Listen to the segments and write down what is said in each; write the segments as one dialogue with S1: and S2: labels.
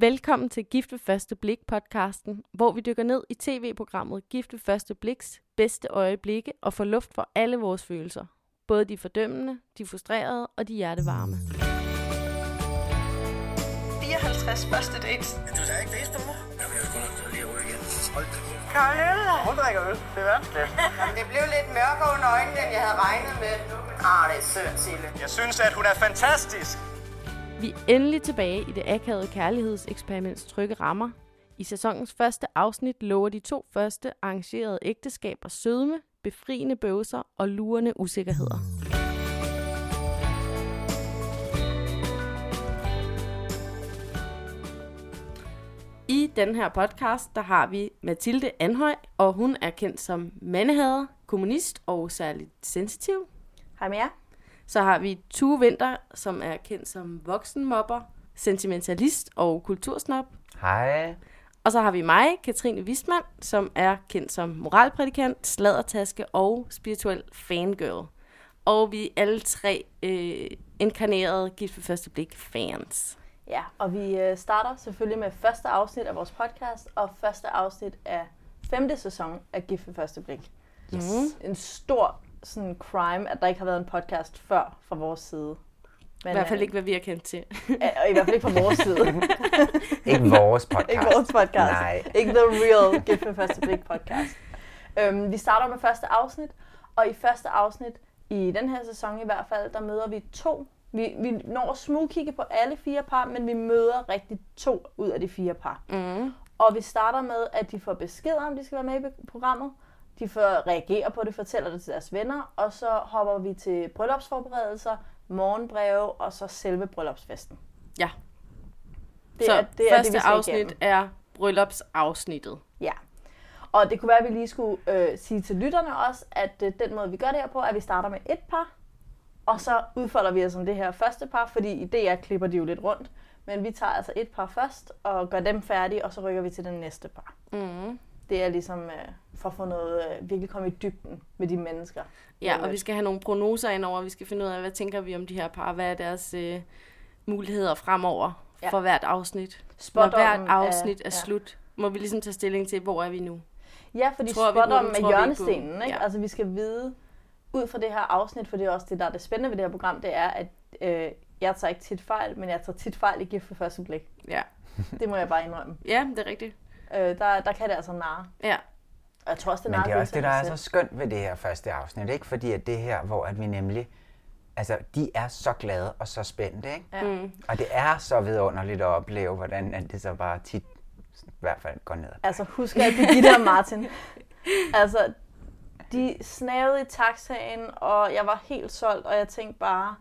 S1: Velkommen til Gift ved Første Blik podcasten, hvor vi dykker ned i tv-programmet Gift ved Første Bliks bedste øjeblikke og får luft for alle vores følelser. Både de fordømmende, de frustrerede og de hjertevarme.
S2: 54 første dates.
S3: Du tager ikke dates på mig? Jeg skulle nok lige igen. Hold da.
S2: Karl
S3: Hun drikker øl. Det er vanskeligt.
S4: Jamen, det blev lidt mørkere under øjnene, end jeg havde regnet med. Ah, det er sødt, Sille.
S3: Jeg synes, at hun er fantastisk.
S1: Vi er endelig tilbage i det akavede kærlighedseksperiments trygge rammer. I sæsonens første afsnit lover de to første arrangerede ægteskaber sødme, befriende bøvser og lurende usikkerheder. I den her podcast, der har vi Mathilde Anhøj, og hun er kendt som mandehader, kommunist og særligt sensitiv.
S5: Hej med jer.
S1: Så har vi Tue Vinter, som er kendt som voksenmobber, sentimentalist og kultursnop.
S6: Hej.
S1: Og så har vi mig, Katrine Wistmann, som er kendt som moralprædikant, sladdertaske og spirituel fangirl. Og vi er alle tre øh, inkarnerede gift ved første blik fans.
S5: Ja, og vi øh, starter selvfølgelig med første afsnit af vores podcast, og første afsnit af femte sæson af Gift ved første blik.
S1: Yes.
S5: En stor sådan crime, at der ikke har været en podcast før fra vores side.
S1: Men, I hvert fald ikke, hvad vi har kendt til.
S5: øh, I hvert fald ikke fra vores side.
S6: Ikke vores podcast.
S5: ikke vores podcast.
S6: Nej.
S5: Ikke the real Gift ved første blik podcast. Øhm, vi starter med første afsnit, og i første afsnit, i den her sæson i hvert fald, der møder vi to. Vi, vi når at smugkigge på alle fire par, men vi møder rigtig to ud af de fire par.
S1: Mm.
S5: Og vi starter med, at de får besked om, at de skal være med i programmet. De får reagere på det, fortæller det til deres venner, og så hopper vi til bryllupsforberedelser, morgenbreve og så selve bryllupsfesten.
S1: Ja.
S5: Det
S1: så
S5: er, det er
S1: første
S5: det, vi
S1: afsnit
S5: igennem.
S1: er bryllupsafsnittet.
S5: Ja. Og det kunne være, at vi lige skulle øh, sige til lytterne også, at øh, den måde, vi gør det her på, er, at vi starter med et par, og så udfolder vi os om det her første par, fordi i DR klipper de jo lidt rundt. Men vi tager altså et par først, og gør dem færdige, og så rykker vi til den næste par.
S1: Mm.
S5: Det er ligesom øh, for at få noget, øh, virkelig komme i dybden med de mennesker.
S1: Ja, og vi skal have nogle prognoser ind over. Vi skal finde ud af, hvad tænker vi om de her par? Hvad er deres øh, muligheder fremover
S5: Ja.
S1: ja. for hvert afsnit? Når
S5: Spådommen
S1: hvert afsnit er,
S5: ja.
S1: er slut, må vi ligesom tage stilling til, hvor er vi nu?
S5: Ja, fordi
S1: dem?
S5: er hjørnestenen. Ikke?
S1: Ja.
S5: Altså, vi skal vide, ud fra det her afsnit, for det er også det, der er det spændende ved det her program, det er, at øh, jeg tager ikke tit fejl, men jeg tager tit fejl i gift for første blik.
S1: Ja,
S5: Det må jeg bare indrømme.
S1: ja det er rigtigt.
S5: Øh, der, der kan det altså narre.
S1: Ja,
S5: Og jeg tror også, det
S6: Men det er også det, der er så skønt ved det her første afsnit, ikke? Fordi at det her, hvor at vi nemlig... Altså, de er så glade og så spændte, ikke?
S5: Ja.
S1: mm.
S6: Og det er så vidunderligt at opleve, hvordan at det så bare tit i hvert fald går ned.
S5: Altså, husk at Birgitte og Martin. altså, de snavede i taxaen, og jeg var helt solgt, og jeg tænkte bare,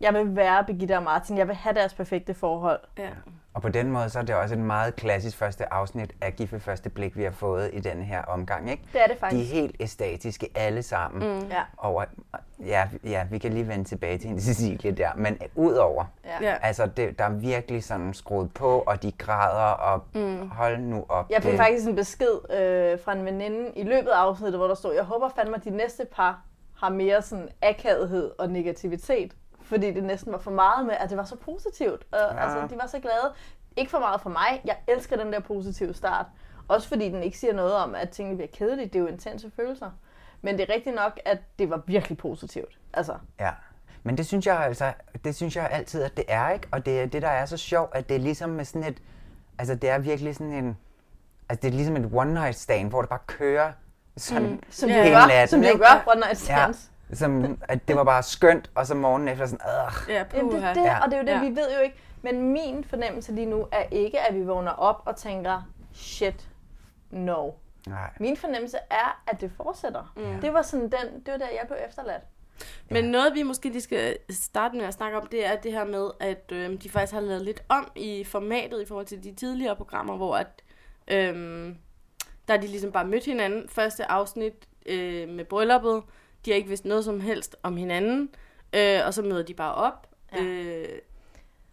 S5: jeg vil være Birgitte og Martin. Jeg vil have deres perfekte forhold.
S1: ja.
S6: Og på den måde, så er det også et meget klassisk første afsnit af Gift ved første blik, vi har fået i den her omgang, ikke?
S5: Det er det
S6: De er
S5: faktisk.
S6: helt æstatiske alle sammen.
S1: Mm.
S5: Ja.
S6: Over, ja, ja, vi kan lige vende tilbage til hende Cecilie der, men udover,
S5: Ja.
S6: Altså det, der er virkelig sådan skruet på, og de græder, og mm. hold nu op.
S5: Jeg fik
S6: det,
S5: faktisk en besked øh, fra en veninde i løbet af afsnittet, hvor der stod, jeg håber fandme, at de næste par har mere sådan akavighed og negativitet. Fordi det næsten var for meget med, at det var så positivt. Og, ja. Altså, de var så glade. Ikke for meget for mig. Jeg elsker den der positive start. Også fordi den ikke siger noget om, at tingene bliver kedelige. Det er jo intense følelser. Men det er rigtigt nok, at det var virkelig positivt. Altså,
S6: Ja, men det synes jeg altså, det synes jeg altid, at det er, ikke? Og det er det, der er så sjovt, at det er ligesom med sådan et, altså det er virkelig sådan en, altså det er ligesom et one night stand, hvor det bare kører sådan mm.
S5: som de
S1: Ja.
S5: jo
S6: hele
S5: gør,
S6: natten,
S5: som de jo
S6: ikke?
S5: gør, one night
S6: Ja,
S5: stands.
S6: Som, at det var bare skønt, og så morgenen efter sådan, øh,
S1: Ja,
S5: Jamen, det, er det,
S6: Ja.
S5: og det er jo det,
S1: Ja.
S5: vi ved jo ikke. Men min fornemmelse lige nu er ikke, at vi vågner op og tænker, shit, no.
S6: nej.
S5: Min fornemmelse er, at det fortsætter. Mm. Det var sådan den, det var der, jeg blev efterladt.
S1: Men noget, vi måske lige skal starte med at snakke om, det er det her med, at øh, de faktisk har lavet lidt om i formatet i forhold til de tidligere programmer, hvor at, øh, der er de ligesom bare mødt hinanden. Første afsnit øh, med brylluppet, de har ikke vidst noget som helst om hinanden, øh, og så møder de bare op.
S5: Ja.
S1: Øh,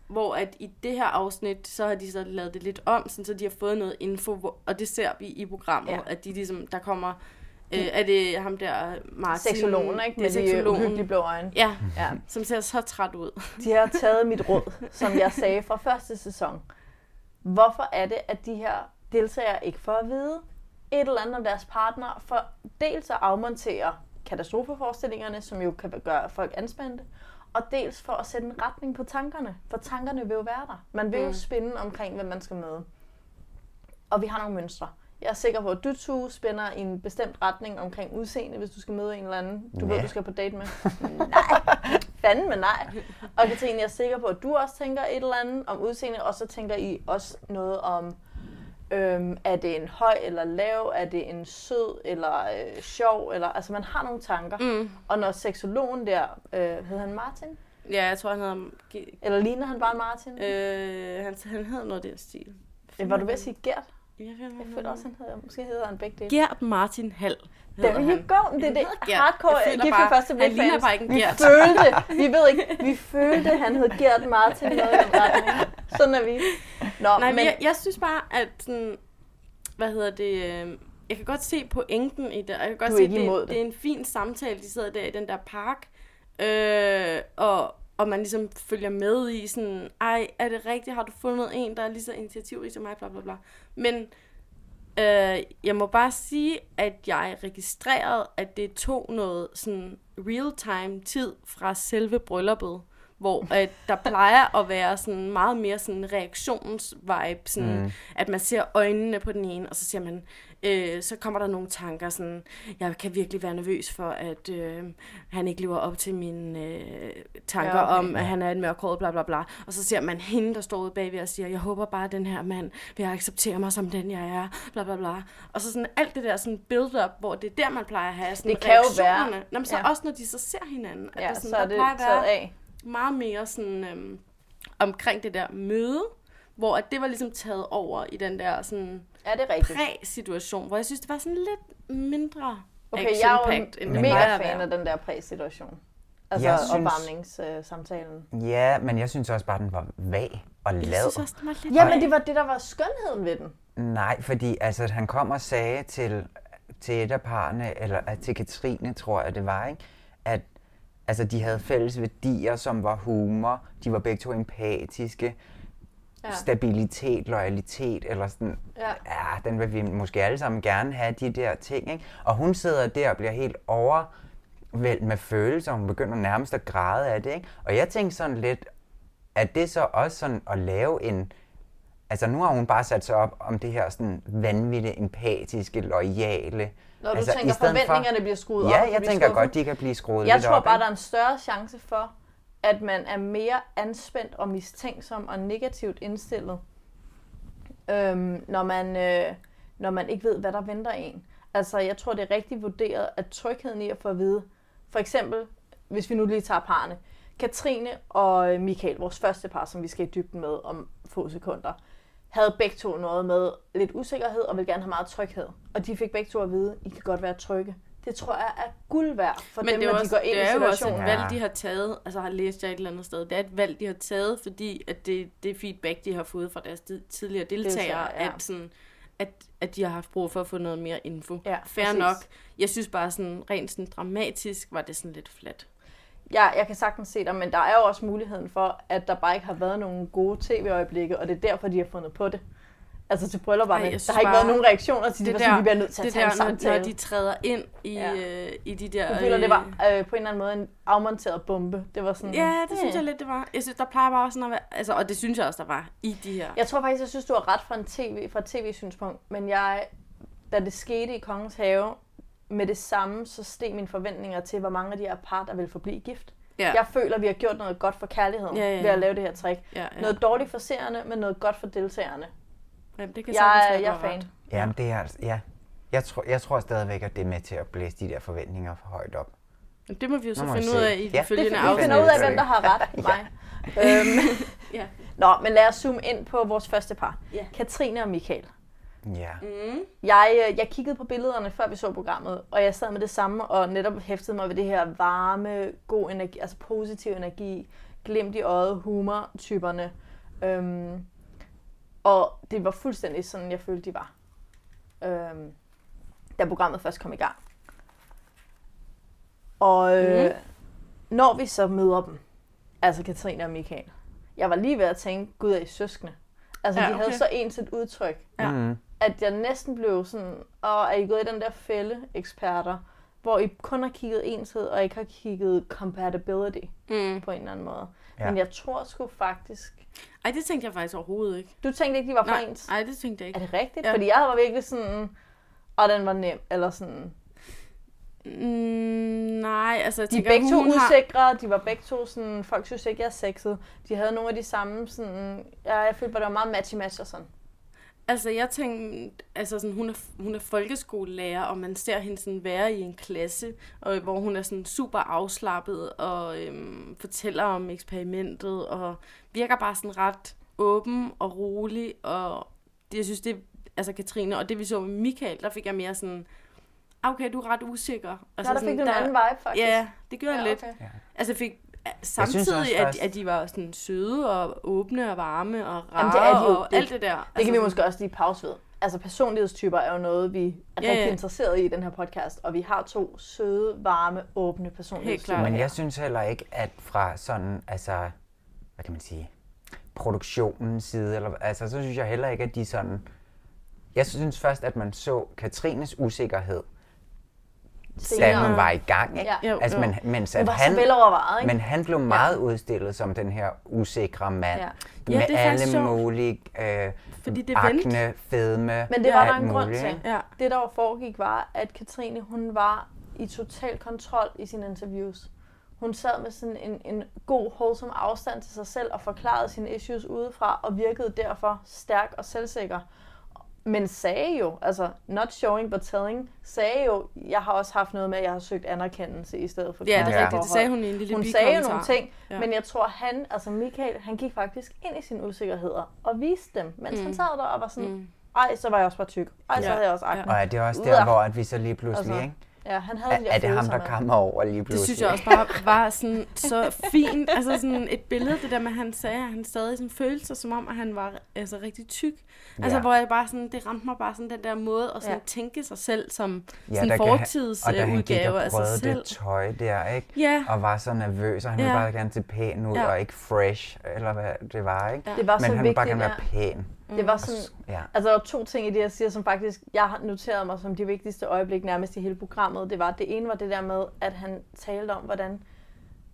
S1: hvor at i det her afsnit, så har de så lavet det lidt om, sådan, så de har fået noget info, og det ser vi i programmet,
S5: Ja.
S1: at de ligesom, der kommer, øh, er det ham der Martin?
S5: Seksologen, ikke?
S1: Det er
S5: Med de uhyggelige blå øjne.
S1: Ja,
S5: Ja.
S1: som ser så træt ud.
S5: De har taget mit råd, som jeg sagde fra første sæson. hvorfor er det, at de her deltagere ikke får at vide et eller andet om deres partner, for dels at afmontere katastrofeforestillingerne, som jo kan gøre folk anspændte, og dels for at sætte en retning på tankerne, for tankerne vil jo være der. Man vil jo spænde omkring, hvem man skal møde. Og vi har nogle mønstre. Jeg er sikker på, at du to spænder i en bestemt retning omkring udseende, hvis du skal møde en eller anden, du
S6: Ja.
S5: ved, du skal på date med. nej, fanden med nej. Og Katrine, jeg er sikker på, at du også tænker et eller andet om udseende, og så tænker I også noget om, øhm, er det en høj eller lav, er det en sød eller øh, sjov, eller, altså man har nogle tanker.
S1: Mm.
S5: Og når seksologen der, øh, hed han Martin?
S1: Ja, jeg tror, han hedder...
S5: Eller ligner han bare Martin?
S1: øh, han, han hedder noget af den stil.
S5: Øh, var du ved at sige Gert?
S1: Jeg, Jeg
S5: føler også, han hedder, måske hedder han begge dele.
S1: Gert Martin Hall.
S5: There you go. Det er det hardcore gift ved første blik
S1: han ligner bare ikke en
S5: Vi følte, vi ved ikke, vi følte, han hed Gert Martin noget i den retning. Sådan er vi. Nå,
S1: Nej, men
S5: men
S1: jeg, jeg synes bare, at sådan, hvad hedder det, øh, jeg kan godt se pointen i det, og jeg kan godt se, at det,
S5: det.
S1: det er en fin samtale, de sidder der i den der park, øh, og, og man ligesom følger med i sådan, ej, er det rigtigt, har du fundet en, der er lige så initiativrig som mig, bla bla bla. Men øh, jeg må bare sige, at jeg registrerede, at det tog noget sådan real-time tid fra selve brylluppet, hvor at der plejer at være sådan meget mere sådan reaktionsvibe, sådan, mm. at man ser øjnene på den ene, og så siger man, øh, så kommer der nogle tanker, sådan, jeg kan virkelig være nervøs for, at øh, han ikke lever op til mine øh, tanker
S5: Ja, okay.
S1: om, at han er en mørkhåret, bla bla bla. Og så ser man hende, der står ude bagved og siger, jeg håber bare, at den her mand vil acceptere mig som den, jeg er, bla bla bla. Og så sådan alt det der sådan build-up, hvor det er der, man plejer at have sådan
S5: Det kan jo være-.
S1: Nå, men så
S5: ja.
S1: også, når de så ser hinanden. At
S5: ja,
S1: det sådan,
S5: så er
S1: der
S5: det
S1: plejer at være
S5: af.
S1: meget mere sådan øhm, omkring det der møde, hvor at det var ligesom taget over i den der sådan
S5: Er det rigtigt?
S1: præ-situation, hvor jeg synes, det var sådan lidt mindre
S5: Okay, jeg er
S1: action-packed, end
S5: jo
S1: det
S5: mega
S1: plejer at
S5: fan
S1: være.
S5: af den der præ-situation. Altså
S6: Jeg synes-
S5: opvarmningssamtalen.
S6: Ja, men jeg synes også bare, den var vag og
S1: Jeg
S6: lad.
S1: synes også, det var lidt
S5: Ja, men det var det, der var skønheden ved den.
S6: Nej, fordi altså, han kom og sagde til, til et af parerne, eller at til Katrine, tror jeg det var, ikke? at altså, de havde fælles værdier, som var humor, de var begge to empatiske,
S5: Ja.
S6: ja. stabilitet, loyalitet, eller sådan,
S5: Ja.
S6: ja, den vil vi måske alle sammen gerne have, de der ting. Ikke? Og hun sidder der og bliver helt overvældt med følelser, hun begynder nærmest at græde af det. Ikke? Og jeg tænkte sådan lidt, at det så også sådan at lave en... Altså nu har hun bare sat sig op om det her sådan vanvittigt empatiske, loyale.
S5: Når du
S6: altså,
S5: tænker, forventningerne bliver skruet op,
S6: Ja, jeg tænker godt, de kan blive skruet
S5: Jeg
S6: lidt
S5: tror
S6: op.
S5: bare,
S6: ikke?
S5: der er en større chance for, at man er mere anspændt og mistænksom og negativt indstillet, øhm, når, man, øh, når man ikke ved, hvad der venter en. Altså, jeg tror, det er rigtig vurderet, at trygheden i at få at vide, for eksempel, hvis vi nu lige tager parerne, Katrine og øh, Michael, vores første par, som vi skal i dybden med om få sekunder, havde begge to noget med lidt usikkerhed og vil gerne have meget tryghed. Og de fik begge to at vide, I kan godt være trygge. Det tror jeg er guld værd for
S1: Men
S5: dem,
S1: det er,
S5: når
S1: jo
S5: de
S1: også,
S5: går ind
S1: det
S5: i
S1: er jo også et
S5: situationen.
S1: valg, de har taget, altså har læst jeg et eller andet sted, det er et valg, de har taget, fordi at det, det feedback, de har fået fra deres tid- tidligere deltagere,
S5: Deltagere, ja.
S1: at, sådan, at, at de har haft brug for at få noget mere info.
S5: Ja,
S1: Fair
S5: præcis.
S1: nok. Jeg synes bare sådan, rent sådan dramatisk, var det sådan lidt flat.
S5: Ja, jeg kan sagtens se dig, men der er jo også muligheden for, at der bare ikke har været nogen gode tv-øjeblikke, og det er derfor, de har fundet på det. Altså til bryllupperne.
S1: Ej,
S5: Der
S1: synes
S5: har ikke været nogen reaktioner til det, det der, vi bliver nødt til at
S1: det
S5: tage en
S1: der, når,
S5: samtale.
S1: når de træder ind i,
S5: Ja.
S1: øh, i de der...
S5: Jeg føler, det var
S1: øh,
S5: øh, på en eller anden måde en afmonteret bombe. Det var sådan,
S1: Ja, det synes
S5: "Hmm."
S1: jeg lidt, det var. Jeg synes, der plejer bare sådan at være... Altså, og det synes jeg også, der var i de her.
S5: Jeg tror faktisk, jeg synes, du har ret fra, en TV, fra et tv-synspunkt, men jeg, da det skete i Kongens Have, med det samme, så steg mine forventninger til, hvor mange af de her par, der vil forblive gift.
S1: Ja.
S5: Jeg føler, vi har gjort noget godt for kærligheden
S1: Ja, ja, ja.
S5: ved at lave det her trick.
S1: Ja, ja.
S5: Noget dårligt for seerne, men noget godt for deltagerne.
S1: Jamen, det kan
S5: Jeg,
S1: sagtens
S5: er-
S1: være,
S5: jeg er fan.
S1: ret.
S6: Jamen, det er altså, ja. Jeg tror, jeg tror stadigvæk, at det er med til at blæse de der forventninger for højt op.
S1: Men Det må vi jo så
S6: må
S1: finde ud af i de
S6: Ja.
S1: følgende
S5: Det, vi
S1: afsnit.
S5: finder ud af,
S6: afsnit.
S5: hvem der har ret. Mig. øhm,
S1: Ja.
S5: Nå, men lad os zoome ind på vores første par.
S1: Ja.
S5: Katrine og Michael.
S6: Ja.
S1: Mm.
S5: Jeg, øh, jeg kiggede på billederne, før vi så programmet, og jeg sad med det samme, og netop hæftede mig ved det her varme, god energi, altså positiv energi, glimt i øjet, humor-typerne. Øhm, og det var fuldstændig sådan, jeg følte, de var, øhm, da programmet først kom i gang. Og øh,
S1: Mhm.
S5: når vi så møder dem, altså Katrine og Michael, jeg var lige ved at tænke, gud er I søskende? Altså,
S1: Ja,
S5: de havde
S1: okay.
S5: så ens et udtryk,
S1: Ja.
S6: Mm.
S5: at jeg næsten blev sådan, og er I gået i den der fælde, eksperter, hvor I kun har kigget enshed, og ikke har kigget compatibility
S1: Mm.
S5: på en eller anden måde.
S6: Ja.
S5: Men jeg tror sgu faktisk...
S1: Ej, det tænkte jeg faktisk overhovedet ikke.
S5: Du tænkte ikke, de var for
S1: Nej,
S5: ens?
S1: ej, det tænkte jeg
S5: Er
S1: ikke.
S5: det rigtigt?
S1: Ja.
S5: Fordi jeg var virkelig sådan, og den var nem, eller sådan...
S1: Mm, nej, altså jeg
S5: De er
S1: tænker,
S5: begge to
S1: hun har...
S5: usikre, de var begge to sådan, folk synes ikke, jeg er sexet. De havde nogle af de samme sådan, ja, jeg følte bare, det var meget matchy-match og sådan.
S1: Altså, jeg tænkte, altså sådan, hun er, hun er folkeskolelærer, og man ser hende sådan være i en klasse, og, hvor hun er sådan super afslappet og øhm, fortæller om eksperimentet, og virker bare sådan ret åben og rolig, og det, jeg synes, det altså Katrine, og det vi så med Michael, der fik jeg mere sådan, "Ah, okay, du er ret usikker. Altså,
S5: Altså, der fik
S1: sådan,
S5: du en anden vibe, faktisk.
S1: Ja, det gjorde jeg lidt.
S5: okay.
S1: Altså, jeg fik
S6: synes
S1: samtidig,
S6: også
S1: at, at de var sådan søde og åbne og varme og rare
S5: Jamen, det er de jo.
S1: og
S5: Det-
S1: alt det der.
S5: Det
S1: altså,
S5: kan vi
S1: sådan-
S5: måske også lige pause ved. Altså personlighedstyper er jo noget, vi er
S1: Ja,
S5: rigtig
S1: ja.
S5: interesseret i i den her podcast, og vi har to søde, varme, åbne personlighedstyper.
S1: klart.
S6: Men jeg synes heller ikke, at fra sådan, altså, hvad kan man sige, produktionens side, eller, altså, så synes jeg heller ikke, at de sådan... Jeg synes først, at man så Katrines usikkerhed, da hun var i gang, ikke?
S5: Ja.
S1: Jo,
S6: Altså,
S1: jo.
S6: men, mens at
S5: var
S6: han,
S5: ikke?
S6: men han blev meget udstillet som den her usikre mand.
S5: Ja.
S6: Med
S1: Ja, det er
S6: alle
S1: sjovt.
S6: mulige øh,
S1: Fordi det vendte.
S6: akne, fedme,
S5: Men det var der
S6: alt
S5: en grund
S6: muligt,
S5: til.
S6: ikke?
S1: Ja.
S5: Det, der var foregik, var, at Katrine, hun var i total kontrol i sine interviews. Hun sad med sådan en, en god, wholesome afstand til sig selv og forklarede sine issues udefra og virkede derfor stærk og selvsikker. Men sagde jo, altså not showing but telling, sagde jo, jeg har også haft noget med, at jeg har søgt anerkendelse i stedet for
S1: Ja, det er
S5: kæresteforhold."
S1: rigtigt. Det sagde hun i en lille
S5: Hun sagde jo nogle ting,
S1: Ja.
S5: ja. men jeg tror, han, altså Michael, han gik faktisk ind i sine usikkerheder og viste dem, mens mm. han sad der og var sådan, mm. ej, så var jeg også bare tyk. Ej, så
S1: Ja.
S5: havde jeg også akne.
S6: Og er det også
S5: Uah.
S6: der, hvor at vi så lige pludselig,
S5: Altså,
S6: ikke?
S5: Ja, han havde
S6: Er,
S5: de der
S6: er det ham, der
S5: med.
S6: kommer over lige pludselig?
S1: Det synes jeg også bare var sådan så fint. Altså sådan et billede, det der med, at han sagde, at han stadig sådan følte sig som om, at han var altså rigtig tyk. Altså
S6: Ja.
S1: hvor jeg bare sådan, det ramte mig bare sådan den der måde at sådan
S5: Ja.
S1: tænke sig selv som
S6: Ja,
S1: sådan fortidsudgave
S6: Og da han gik og
S1: af sig selv.
S6: det tøj der, ikke?
S1: Ja.
S6: Og var så nervøs, og han ville
S1: Ja.
S6: bare gerne se pæn ud,
S1: Ja.
S6: og ikke fresh, eller hvad det var, ikke?
S1: Ja.
S5: Det var
S6: Men
S5: så
S6: han ville bare gerne være
S5: ja.
S6: pæn.
S5: Det var
S6: Og
S5: sådan,
S6: ja.
S5: altså der var to ting i det, jeg siger, som faktisk, jeg har noteret mig som de vigtigste øjeblik nærmest i hele programmet. Det var, det ene var det der med, at han talte om, hvordan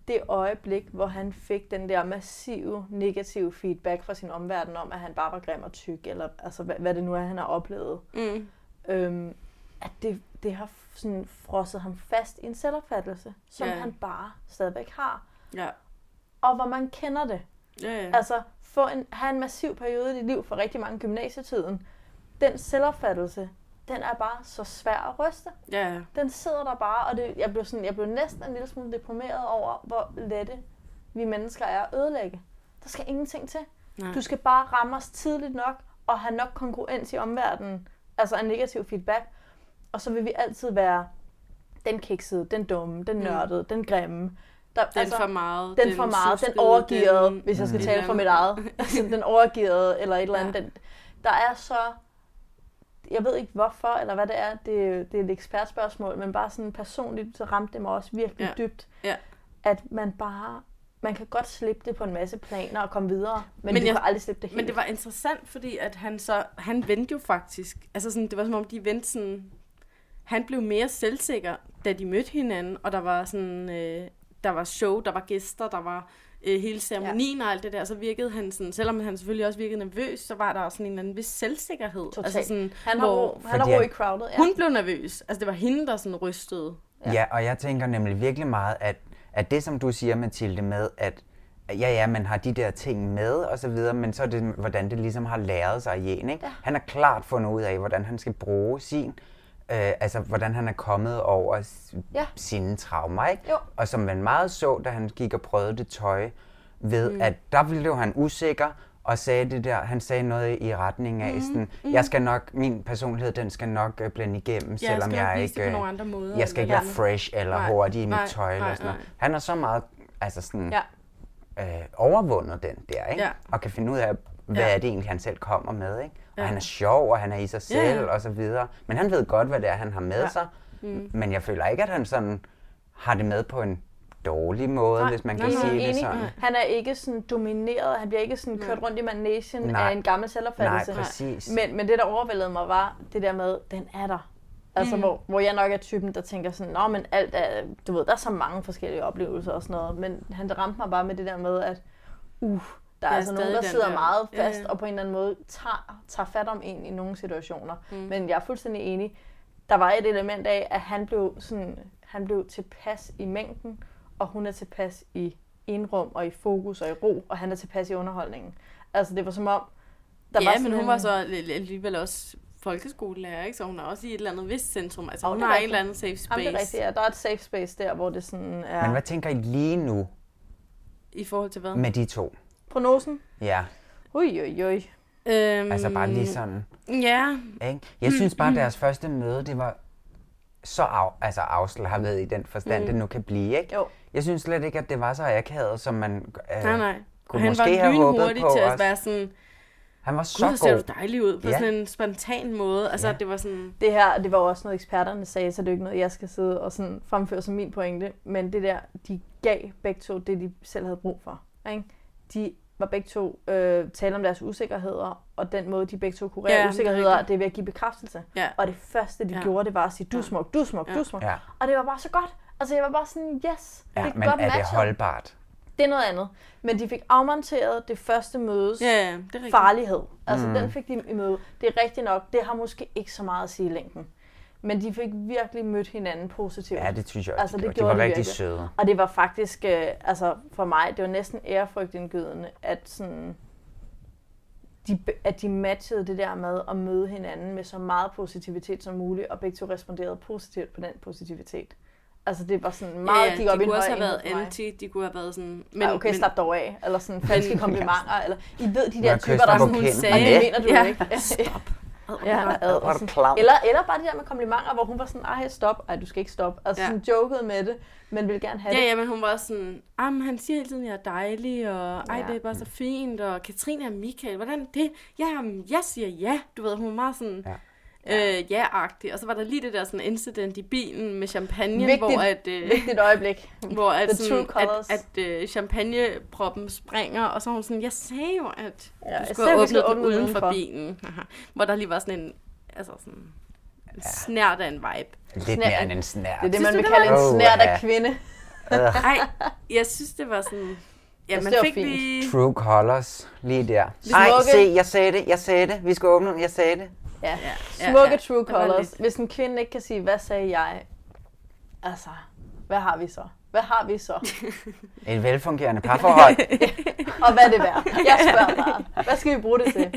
S5: det øjeblik, hvor han fik den der massive negative feedback fra sin omverden om, at han bare var grim og tyk, eller altså, hvad, hvad det nu er, han har oplevet.
S1: Mm.
S5: Øhm, at det, det har sådan frosset ham fast i en selvopfattelse, som
S1: Ja.
S5: han bare stadigvæk har.
S1: Ja.
S5: Og hvor man kender det.
S1: Ja, ja.
S5: Altså, få en, have en massiv periode i dit liv for rigtig mange gymnasietiden. Den selvopfattelse, den er bare så svær at ryste.
S1: ja.
S5: Den sidder der bare, og det, jeg, blev sådan, jeg blev næsten en lille smule deprimeret over, hvor lette vi mennesker er at ødelægge. Der skal ingenting til.
S1: Nej.
S5: Du skal bare ramme os tidligt nok, og have nok kongruens i omverdenen. Altså en negativ feedback. Og så vil vi altid være den kiksede, den dumme, den nørdede, den grimme. Der.
S1: Den for meget.
S5: den for meget, den overgearede,
S1: den-
S5: hvis jeg skal tale fra mit eget. Altså, den overgearede, eller et eller andet.
S1: Ja.
S5: Den, der er så... Jeg ved ikke hvorfor, eller hvad det er. Det, det er et ekspertspørgsmål, men bare sådan personligt, så ramte det mig også virkelig
S1: Ja.
S5: dybt.
S1: Ja.
S5: At man bare... Man kan godt slippe det på en masse planer og komme videre, men,
S1: Men
S5: men du
S1: jeg-
S5: kan aldrig slippe det helt.
S1: Men det var interessant, fordi at han så, han vendte jo faktisk, altså sådan, det var som om de vendte sådan, han blev mere selvsikker, da de mødte hinanden, og der var sådan, øh, der var show, der var gæster, der var øh, hele ceremonien og alt det der, så virkede han sådan, selvom han selvfølgelig også virkede nervøs, så var der også sådan en eller anden vis selvsikkerhed. Altså
S5: Totalt.
S1: sådan,
S5: han har,
S1: hvor
S5: ro, han ro
S6: han-
S5: i crowded, ja.
S1: hun blev nervøs. Altså det var hende, der sådan rystede.
S6: Ja. ja, og jeg tænker nemlig virkelig meget, at, at det, som du siger, Mathilde, med, at ja, ja, man har de der ting med og så videre, men så er det, hvordan det ligesom har læret sig i en, ikke? Ja. Han har klart fundet ud af, hvordan han skal bruge sin, øh, altså hvordan han er kommet over
S5: Ja.
S6: sine traumer, ikke?
S5: Jo.
S6: Og som man meget så, da han gik og prøvede det tøj, ved mm. at der blev han usikker, og sagde det der, han sagde noget i retning af sådan, jeg skal nok, min personlighed, den skal nok øh, blende igennem,
S1: skal
S6: selvom jeg
S1: det
S6: ikke,
S1: på
S6: øh,
S1: nogle andre måder,
S6: jeg skal ikke være fresh eller
S1: Nej,
S6: hurtig i mit
S1: nej,
S6: tøj eller
S1: nej,
S6: sådan noget.
S1: nej.
S6: Han er så meget, altså sådan,
S5: Ja.
S6: øh, overvundet den der, ikke?
S1: Ja.
S6: Og kan finde ud af, hvad
S1: Ja.
S6: er det egentlig, han selv kommer med, ikke? Og
S1: Ja.
S6: han er sjov, og han er i sig
S1: Ja, ja.
S6: selv, og så videre. Men han ved godt, hvad det er, han har med
S1: Ja.
S6: sig. Men jeg føler ikke, at han sådan har det med på en dårlig måde,
S1: Nej,
S6: hvis man
S1: nej,
S6: kan
S1: nej,
S6: sige det
S5: enig.
S6: sådan.
S5: Han er ikke sådan domineret, han bliver ikke sådan kørt rundt i managen
S6: Nej.
S5: af en gammel selvopfattelse.
S6: Nej, præcis.
S5: Men, men det, der overvældede mig, var det der med, den er der. Altså, mm. hvor, hvor jeg nok er typen, der tænker sådan, nå, men alt er, du ved, der er så mange forskellige oplevelser og sådan noget. Men han ramte mig bare med det der med, at uh, der er,
S1: Der er
S5: altså nogen, der sidder
S1: der-
S5: meget fast
S1: ja.
S5: og på en eller anden måde tager, tager fat om en i nogle situationer. Mm. Men jeg er fuldstændig enig. Der var et element af, at han blev, sådan, han blev tilpas i mængden, og hun er tilpas i indrum og i fokus og i ro, og han er tilpas i underholdningen. Altså, det var som om, der
S1: ja,
S5: var
S1: men hun
S5: en-
S1: var så alli- alligevel også folkeskolelærer, ikke? Så hun er også i et eller andet vist centrum. Altså,
S5: Jo,
S1: hun
S5: det er
S1: har en eller anden safe space
S5: Jamen, det er rigtigt, ja. Der er et safe space der, hvor det sådan er...
S6: Men hvad tænker I lige nu
S1: i forhold til hvad?
S6: med de to?
S5: Prognosen?
S6: Ja,
S5: Ui, ui, ui.
S1: Øhm,
S6: altså bare lige sådan.
S1: Ja,
S6: Ikke? Jeg synes bare, at deres første møde, det var så af, altså afslappet i den forstand, mm. det nu kan blive. Ikke?
S5: Jo.
S6: Jeg synes slet ikke, at det var så akavet, som man øh,
S1: nej, nej.
S6: kunne
S1: han
S6: måske
S1: var
S6: have håbet på
S1: til at
S6: også.
S1: være sådan,
S6: Han var
S1: gud,
S6: så
S1: hvor ser
S6: god.
S1: du dejlig ud på
S6: Ja.
S1: sådan en spontan måde. Altså,
S6: Ja.
S1: det var sådan,
S5: Det her, det var også noget, eksperterne sagde, så det er ikke noget, jeg skal sidde og sådan fremføre som min pointe. Men det der, de gav begge to det, de selv havde brug for. Ikke? De var begge to øh, tale om deres usikkerheder, og den måde, de begge to kurerede
S1: Ja, det er
S5: usikkerheder,
S1: rigtigt.
S5: det er ved at give bekræftelse.
S1: ja.
S5: Og det første, de
S1: Ja.
S5: gjorde, det var at sige, du er smuk, du er smuk,
S1: Ja.
S5: du er smuk.
S6: Ja.
S5: Og det var bare så godt. Altså, jeg var bare sådan, yes,
S6: Ja,
S5: det er
S6: men
S5: godt
S6: er det
S5: matchet.
S6: holdbart?
S5: Det er noget andet. Men de fik afmonteret det første mødes
S1: Ja, ja, det er rigtigt.
S5: farlighed. Altså,
S6: Mm.
S5: mm. den fik de i møde. Det er rigtigt nok. Det har måske ikke så meget at sige i længden. Men de fik virkelig mødt hinanden positivt.
S6: Ja, det synes jeg også.
S5: Altså, det
S6: de, gjorde. de var
S5: de
S6: rigtig
S5: virkelig.
S6: søde.
S5: Og det var faktisk, øh, altså for mig, det var næsten ærefrygtindgydende, at sådan, de, at de matchede det der med at møde hinanden med så meget positivitet som muligt, og begge to responderede positivt på den positivitet. Altså det var sådan meget,
S1: ja, ja,
S5: gik op
S1: de kunne også have været anti, de kunne have været sådan...
S5: Men, ja, okay,
S1: men,
S5: slap dog af. Eller sådan falske komplimenter. Eller, I ved, de der typer, der sådan, hun sagde, det
S1: ja.
S5: mener du
S1: Ja.
S5: ikke.
S1: Stop.
S5: Ja, ad, og
S6: du klam.
S5: Eller, eller bare det der med komplimenter, hvor hun var sådan, ej, stop. Ej, du skal ikke stoppe. Altså
S1: Ja.
S5: sådan jokede med det, men ville gerne have
S1: Ja,
S5: det.
S1: ja, men hun var også sådan, ah, men han siger hele tiden, at jeg er dejlig, og ej,
S5: Ja.
S1: det er bare så fint, og Katrine og Michael, hvordan det? Ja, jamen, jeg siger ja. Du ved, hun var meget sådan,
S6: Ja.
S1: Ja. øh, ja-agtig. Og så var der lige det der sådan incident i bilen med champagne,
S5: Vigtigt.
S1: hvor at, øh,
S5: Vigtigt øjeblik.
S1: hvor at,
S5: The
S1: sådan, at, at øh, champagneproppen springer, og så er hun sådan, jeg sagde jo, at
S5: Ja,
S1: ja,
S5: jeg
S1: du skulle
S5: vi
S1: have
S5: skulle
S1: åbnet den
S5: åbne
S1: uden for bilen. hvor der lige var sådan en, altså sådan, en snært af en vibe.
S6: Lidt mere end en snært.
S5: Det er det, man vil kalde
S6: var-
S5: en snært af
S6: ja.
S5: kvinde.
S1: Ej, jeg synes, det var sådan... Ja, man
S5: var
S1: fik
S5: fint.
S1: lige...
S6: True colors, lige der.
S5: Vi
S6: Ej,
S5: smukke.
S6: se, jeg sagde det, jeg sagde det. Vi skal åbne den, jeg sagde det.
S5: Ja.
S1: Ja,
S5: Smukke
S1: ja,
S5: true colors.
S1: lidt-
S5: Hvis en kvinde ikke kan sige, hvad sagde jeg? Altså, hvad har vi så? Hvad har vi så?
S6: Et velfungerende parforhold.
S5: Og hvad er det værd? Jeg spørger bare. Hvad skal vi bruge det til?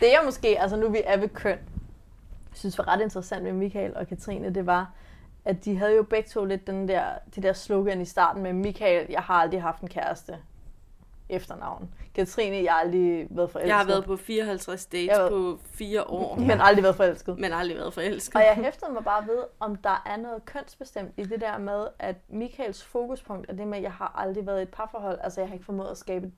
S5: Det jeg måske, altså nu vi er ved køn, synes var ret interessant med Michael og Katrine, det var, at de havde jo begge to lidt den der, det der slogan i starten med Michael, jeg har aldrig haft en kæreste efternavn. Katrine, jeg har aldrig været forelsket.
S1: Jeg har været på 54 dates
S5: været-
S1: på fire år,
S5: Men aldrig været forelsket.
S1: men aldrig været forelsket.
S5: Og jeg hæftede mig bare ved, om der er noget kønsbestemt i det der med, at Michaels fokuspunkt er det med, at jeg har aldrig været i et parforhold. Altså, jeg har ikke formået at skabe...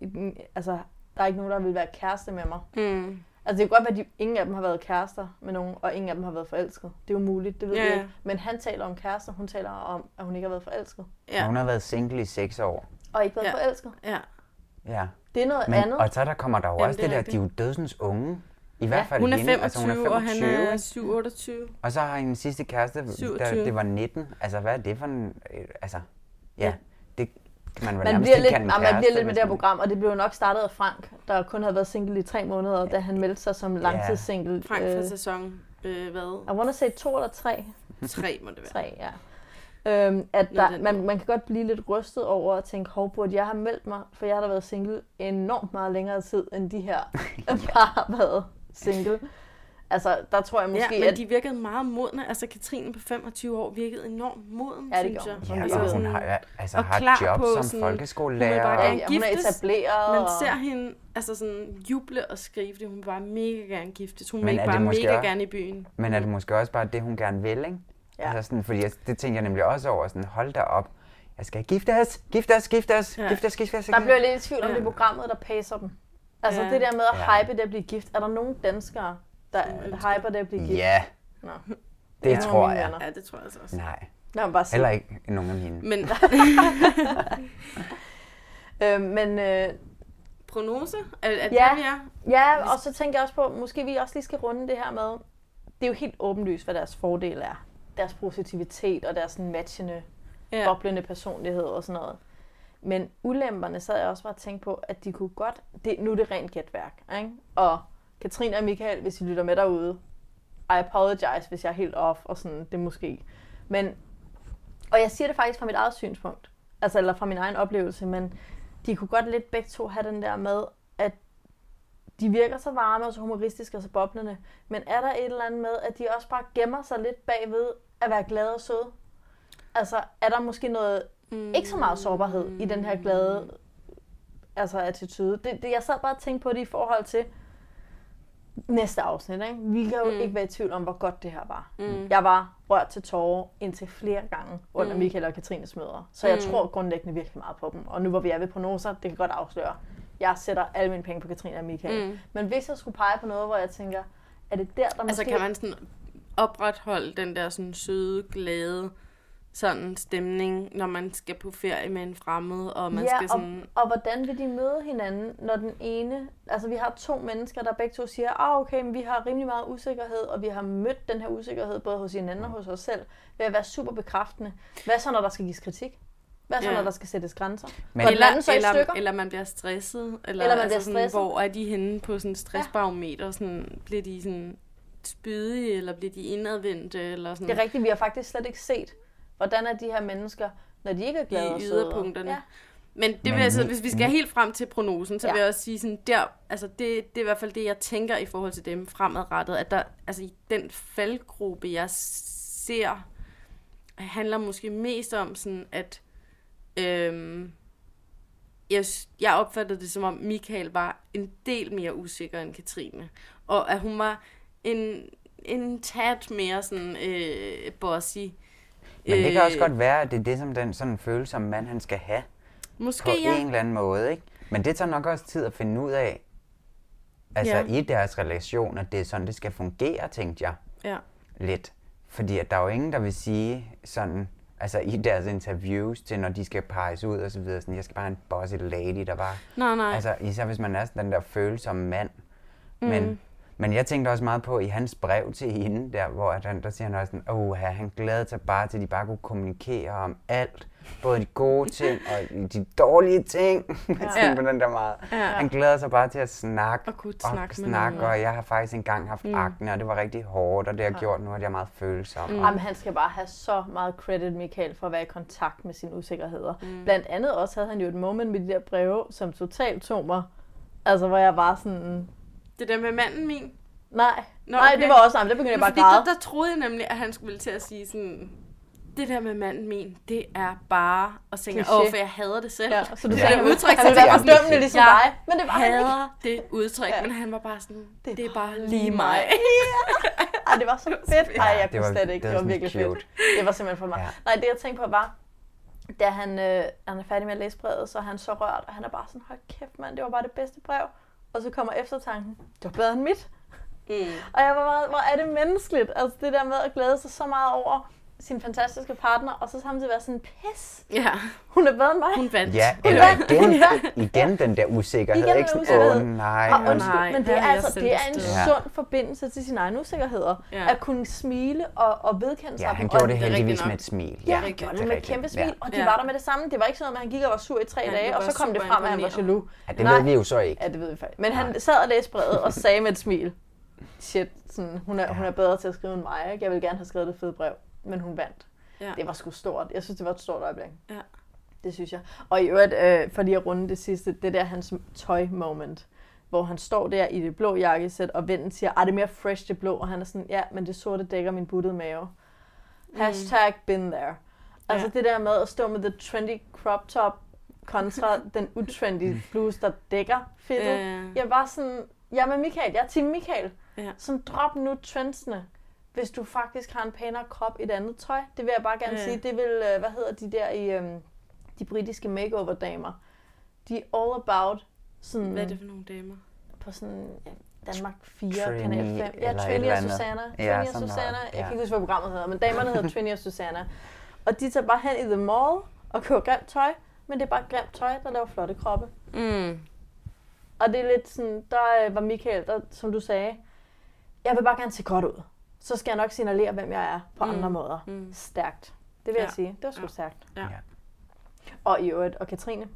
S5: Et, altså, der er ikke nogen, der vil være kæreste med mig.
S1: Mm.
S5: Altså, det kan godt være, at de, ingen af dem har været kærester med nogen, og ingen af dem har været forelsket. Det er jo muligt, det ved
S1: Ja,
S5: jeg ikke. Men han taler om kærester, hun taler om, at hun ikke har været forelsket.
S1: Ja,
S6: Hun har været single i seks år.
S5: Og ikke været
S1: Ja.
S5: ja. forelsket.
S1: ja.
S6: Ja.
S5: Det er noget
S6: Men,
S5: andet.
S6: og så der kommer der jo
S1: Jamen,
S6: også
S1: det er
S6: det der, de er jo dødsens unge. I hvert fald
S1: Hun er
S6: hende.
S1: 25,
S6: altså, hun er
S1: og han
S6: 25
S1: er
S6: ikke?
S1: 7, 28.
S6: Og så har hendes sidste kæreste, der,
S1: 27.
S6: det var 19. Altså, hvad er det for en... øh, Altså, ja,
S1: Ja.
S6: det kan man vel
S5: man
S6: nærmest
S5: bliver,
S6: ikke
S5: lidt,
S6: en
S5: nej, man bliver
S6: kæreste,
S5: lidt med det her program, og det blev jo nok startet af Frank, der kun havde været single i tre måneder, da han meldte sig som langtidssingle.
S1: Frank for
S5: Øh,
S1: sæson, øh, hvad?
S5: I wanna say to eller tre?
S1: Tre må det være.
S5: Tre, ja. Øhm, at der, man, man kan godt blive lidt rystet over at tænke, hov, burde jeg have meldt mig, for jeg har da været single enormt meget længere tid, end de her par har været single. Altså, der tror jeg måske,
S1: ja, men
S5: at...
S1: de virkede meget modne. Altså, Katrine på 25 år virkede enormt moden,
S5: Ja, det
S1: synes jeg.
S5: hun.
S6: Ja,
S5: Altså,
S6: og hun
S5: sådan-
S6: har, altså,
S1: og
S6: har
S1: klar
S6: et job
S1: på
S6: som
S1: sådan-
S6: folkeskolelærer.
S1: hun er bare
S5: ja, hun er
S1: giftes.
S5: etableret.
S1: Man
S5: og-
S1: ser hende altså sådan juble og skrive det. Hun vil bare mega gerne giftes. Hun
S6: Men
S1: vil ikke bare mega
S6: også-
S1: gerne i byen.
S6: Men er det måske også bare det, hun gerne vil, ikke?
S5: Ja.
S6: Altså sådan, fordi jeg, det tænker jeg nemlig også over, sådan, hold da op. Jeg skal gifte os, gifte os, gifte os,
S1: Ja.
S6: gifte os, gifte os.
S5: Der bliver lidt i tvivl om
S1: Ja.
S5: det er programmet, der pacer dem. Altså
S1: Ja.
S5: det der med at
S6: Ja.
S5: hype det at blive gift. Er der nogen danskere, der hyper det at blive gift?
S6: Ja,
S5: Nå.
S6: det
S5: af
S6: tror jeg.
S1: Ja, det tror jeg altså også.
S6: Nej.
S5: Mig bare sige.
S6: Heller ikke nogen af mine.
S1: Men
S5: Øh, men øh,
S1: prognose? Er, er
S5: Ja.
S1: det, vi er?
S5: ja, og så tænker jeg også på, måske vi også lige skal runde det her med, det er jo helt åbenlyst, hvad deres fordel er. Deres positivitet og deres sådan matchende, ja. Boblende personlighed og sådan noget. Men ulemperne sad jeg også bare og tænkte på, at de kunne godt, det, nu er det rent gætværk, ikke? Og Katrine og Michael, hvis I lytter med derude, I apologize, hvis jeg er helt off, og sådan, det måske. Men, og jeg siger det faktisk fra mit eget synspunkt, altså eller fra min egen oplevelse, men de kunne godt lidt begge to have den der med, at de virker så varme og så humoristiske og så boblende, men er der et eller andet med, at de også bare gemmer sig lidt bagved at være glade og søde? Altså, er der måske noget, mm. ikke så meget sårbarhed i den her glade altså attitude? Det, det, jeg sad bare og tænkte på det i forhold til næste afsnit. Ikke? Vi kan jo mm. ikke være i tvivl om, hvor godt det her var. Mm. Jeg var rørt til tårer indtil flere gange under mm. Michael og Katrines møder. Så jeg
S1: Mm.
S5: tror grundlæggende virkelig meget på dem. Og nu hvor vi er ved prognoser, det kan godt afsløre. Jeg sætter alle mine penge på Katrine og Michael.
S1: Mm.
S5: Men hvis jeg skulle pege på noget, hvor jeg tænker, er det der, der
S1: Altså
S5: måske...
S1: kan man sådan opretholde den der sådan søde, glade sådan stemning, når man skal på ferie med en fremmed, og man
S5: ja,
S1: skal sådan...
S5: og, og hvordan vil de møde hinanden, når den ene... Altså, vi har to mennesker, der begge to siger, ah, okay, men vi har rimelig meget usikkerhed, og vi har mødt den her usikkerhed, både hos hinanden og hos os selv, ved at være super bekræftende. Hvad så, når der skal gives kritik? Hvad så,
S1: Ja.
S5: når der skal sættes grænser?
S6: Men-
S5: den anden så i
S1: eller,
S5: stykker?
S1: eller man bliver stresset, eller,
S5: Eller man bliver
S1: sådan,
S5: stresset.
S1: hvor er de henne på sådan en stressbarometer, sådan, bliver de sådan spydige, eller bliver de indadvendte, eller sådan
S5: Det er rigtigt, vi har faktisk slet ikke set, hvordan er de her mennesker, når de ikke er glade
S1: i yderpunkterne.
S5: Ja.
S1: Men det vil altså, hvis vi skal helt frem til prognosen, så
S5: Ja.
S1: vil jeg også sige sådan, der, altså det, det er i hvert fald det, jeg tænker i forhold til dem fremadrettet, at der, altså i den faldgruppe, jeg ser, handler måske mest om sådan, at øhm, jeg, jeg opfattede det som om Michael var en del mere usikker end Katrine, og at hun var en, en tat mere sådan øh, bossy.
S6: Men det kan også
S1: Øh,
S6: godt være, at det er det, som den sådan følsomme mand, han skal have
S1: Måske
S6: på
S1: ja.
S6: en eller anden måde. Ikke? Men det tager nok også tid at finde ud af, altså
S1: Ja.
S6: i deres relation, at det er sådan, det skal fungere, tænkte jeg
S1: Ja.
S6: lidt. Fordi at der er jo ingen, der vil sige sådan, altså i deres interviews til, når de skal peges ud og så videre, sådan, jeg skal bare have en bossy lady, der bare...
S1: Nej, nej.
S6: Altså især hvis man er sådan den der følsomme mand. Mm. Men, men jeg tænkte også meget på i hans brev til hende, der, hvor at han, der siger han også sådan, åh, oh, han glæder sig bare til, at de bare kunne kommunikere om alt. Både de gode ting og de dårlige ting. Ja. Jeg
S1: Ja.
S6: tænkte på den der meget.
S1: Ja.
S6: Han glæder sig bare til at snakke
S1: Og kunne
S6: og
S1: snakke med
S6: snakke, og jeg har faktisk engang haft mm. akne, og det var rigtig hårdt, og det har gjort nu, at jeg er meget følsom. Mm.
S5: Jamen, han skal bare have så meget credit, Michael, for at være i kontakt med sine usikkerheder. Mm. Blandt andet også havde han jo et moment med de der breve, som totalt tog mig. Altså, hvor jeg var sådan...
S1: Det der med manden min.
S5: Nej,
S1: Nå,
S5: nej,
S1: okay.
S5: det var også ham. Der begyndte jeg bare at
S1: Fordi
S5: græde.
S1: der, der troede jeg nemlig, at han skulle ville til at sige sådan, det der med manden min, det er bare, jeg,
S5: Kliché.
S1: åh, for jeg hader det selv.
S5: Ja, så du
S1: det
S5: sagde,
S1: der udtryk,
S5: han ville være fordømmende ligesom
S1: jeg
S5: dig. Men det var
S1: hader det udtryk,
S5: Ja.
S1: men han var bare sådan, det,
S5: Det
S1: er
S5: er
S1: bare lige mig.
S5: Ej, det var så fedt. Ej, jeg
S6: det
S5: kunne
S6: var-
S5: slet ikke.
S6: det
S5: Det
S6: var
S5: var virkelig
S6: sådan
S5: fedt. Det var simpelthen for mig.
S6: Ja.
S5: Nej, det jeg tænkte på var, da han, øh, han er færdig med at læse brevet, så er han så rørt, og han er bare sådan, hold kæft mand, det var bare det bedste brev. Og så kommer eftertanken, det var bedre end mit.
S1: Mm.
S5: Og jeg var meget, hvor er det menneskeligt, altså det der med at glæde sig så meget over sin fantastiske partner, og så samtidig være sådan, pis,
S1: Ja,
S5: hun er bedre end mig.
S1: hun vandt.
S6: Ja, eller
S5: vandt.
S6: igen, igen den der usikkerhed.
S5: Igen den
S6: ikke?
S5: Usikkerhed.
S6: Åh, nej.
S5: Og undskyld,
S1: nej,
S5: men det er, altså, det er en.
S6: Ja.
S5: sund forbindelse til sine egne usikkerheder.
S1: Ja.
S5: At kunne smile og, og vedkende sig
S6: Ja, han
S5: og
S6: gjorde det
S1: det
S6: heldigvis
S1: rigtigt
S6: med et smil.
S5: Ja,
S6: Ja,
S5: han gjorde
S6: er
S5: det med et kæmpe smil,
S6: Ja.
S5: og de
S1: Ja.
S5: var der med det samme. Det var ikke sådan, at han gik og var sur i tre
S1: Han
S5: dage, og så kom det frem, at han var jaloux.
S6: Ja, det ved vi jo så ikke.
S5: Ja, det ved vi faktisk. Men han sad og læste brevet og sagde med et smil, shit, sådan, hun, er, hun er bedre til at skrive end mig. Ikke? Jeg vil gerne have skrevet det fede brev, men hun vandt.
S1: Ja.
S5: Det var sgu stort. Jeg synes, det var et stort øjeblik.
S1: Ja.
S5: Det synes jeg. Og i øvrigt, øh, for lige at runde det sidste, det der hans tøj-moment, hvor han står der i det blå jakkesæt, og vennen siger, at det er mere fresh det blå, og han er sådan, ja, men det sorte dækker min buttede mave. Hashtag been there. Altså
S1: Ja.
S5: det der med at stå med the trendy crop top kontra den utrendy bluse, der dækker fedtet.
S1: Ja.
S5: Jeg var sådan, er med Michael, jeg er team Michael.
S1: Ja.
S5: Sådan drop nu trendsene, hvis du faktisk har en pænere krop i et andet tøj. Det vil jeg bare gerne
S1: Ja.
S5: sige. Det vil, øh, hvad hedder de der i øhm, de britiske makeover-damer. De er all about sådan
S1: Hvad er det for nogle damer?
S5: på sådan ja, Danmark 4,
S6: Trini
S5: Kanal 5. Ja, Trini og. Susanna.
S6: Ja,
S5: Trini og. Susanna. Jeg
S6: Ja.
S5: kan ikke huske, hvad programmet hedder, men damerne hedder Trini og Susanna. Og de tager bare hen i The Mall og køber grimt tøj, men det er bare grimt tøj, der laver flotte kroppe.
S1: Mm.
S5: Og det er lidt sådan, der øh, var Michael, der, som du sagde, jeg vil bare gerne se godt ud. Så skal jeg nok signalere, hvem jeg er på mm. andre måder. Mm. Stærkt. Det vil ja. Jeg sige. Det var sgu
S1: Ja.
S5: stærkt.
S1: Ja.
S6: Ja.
S5: Og i øvrigt, og Katrine,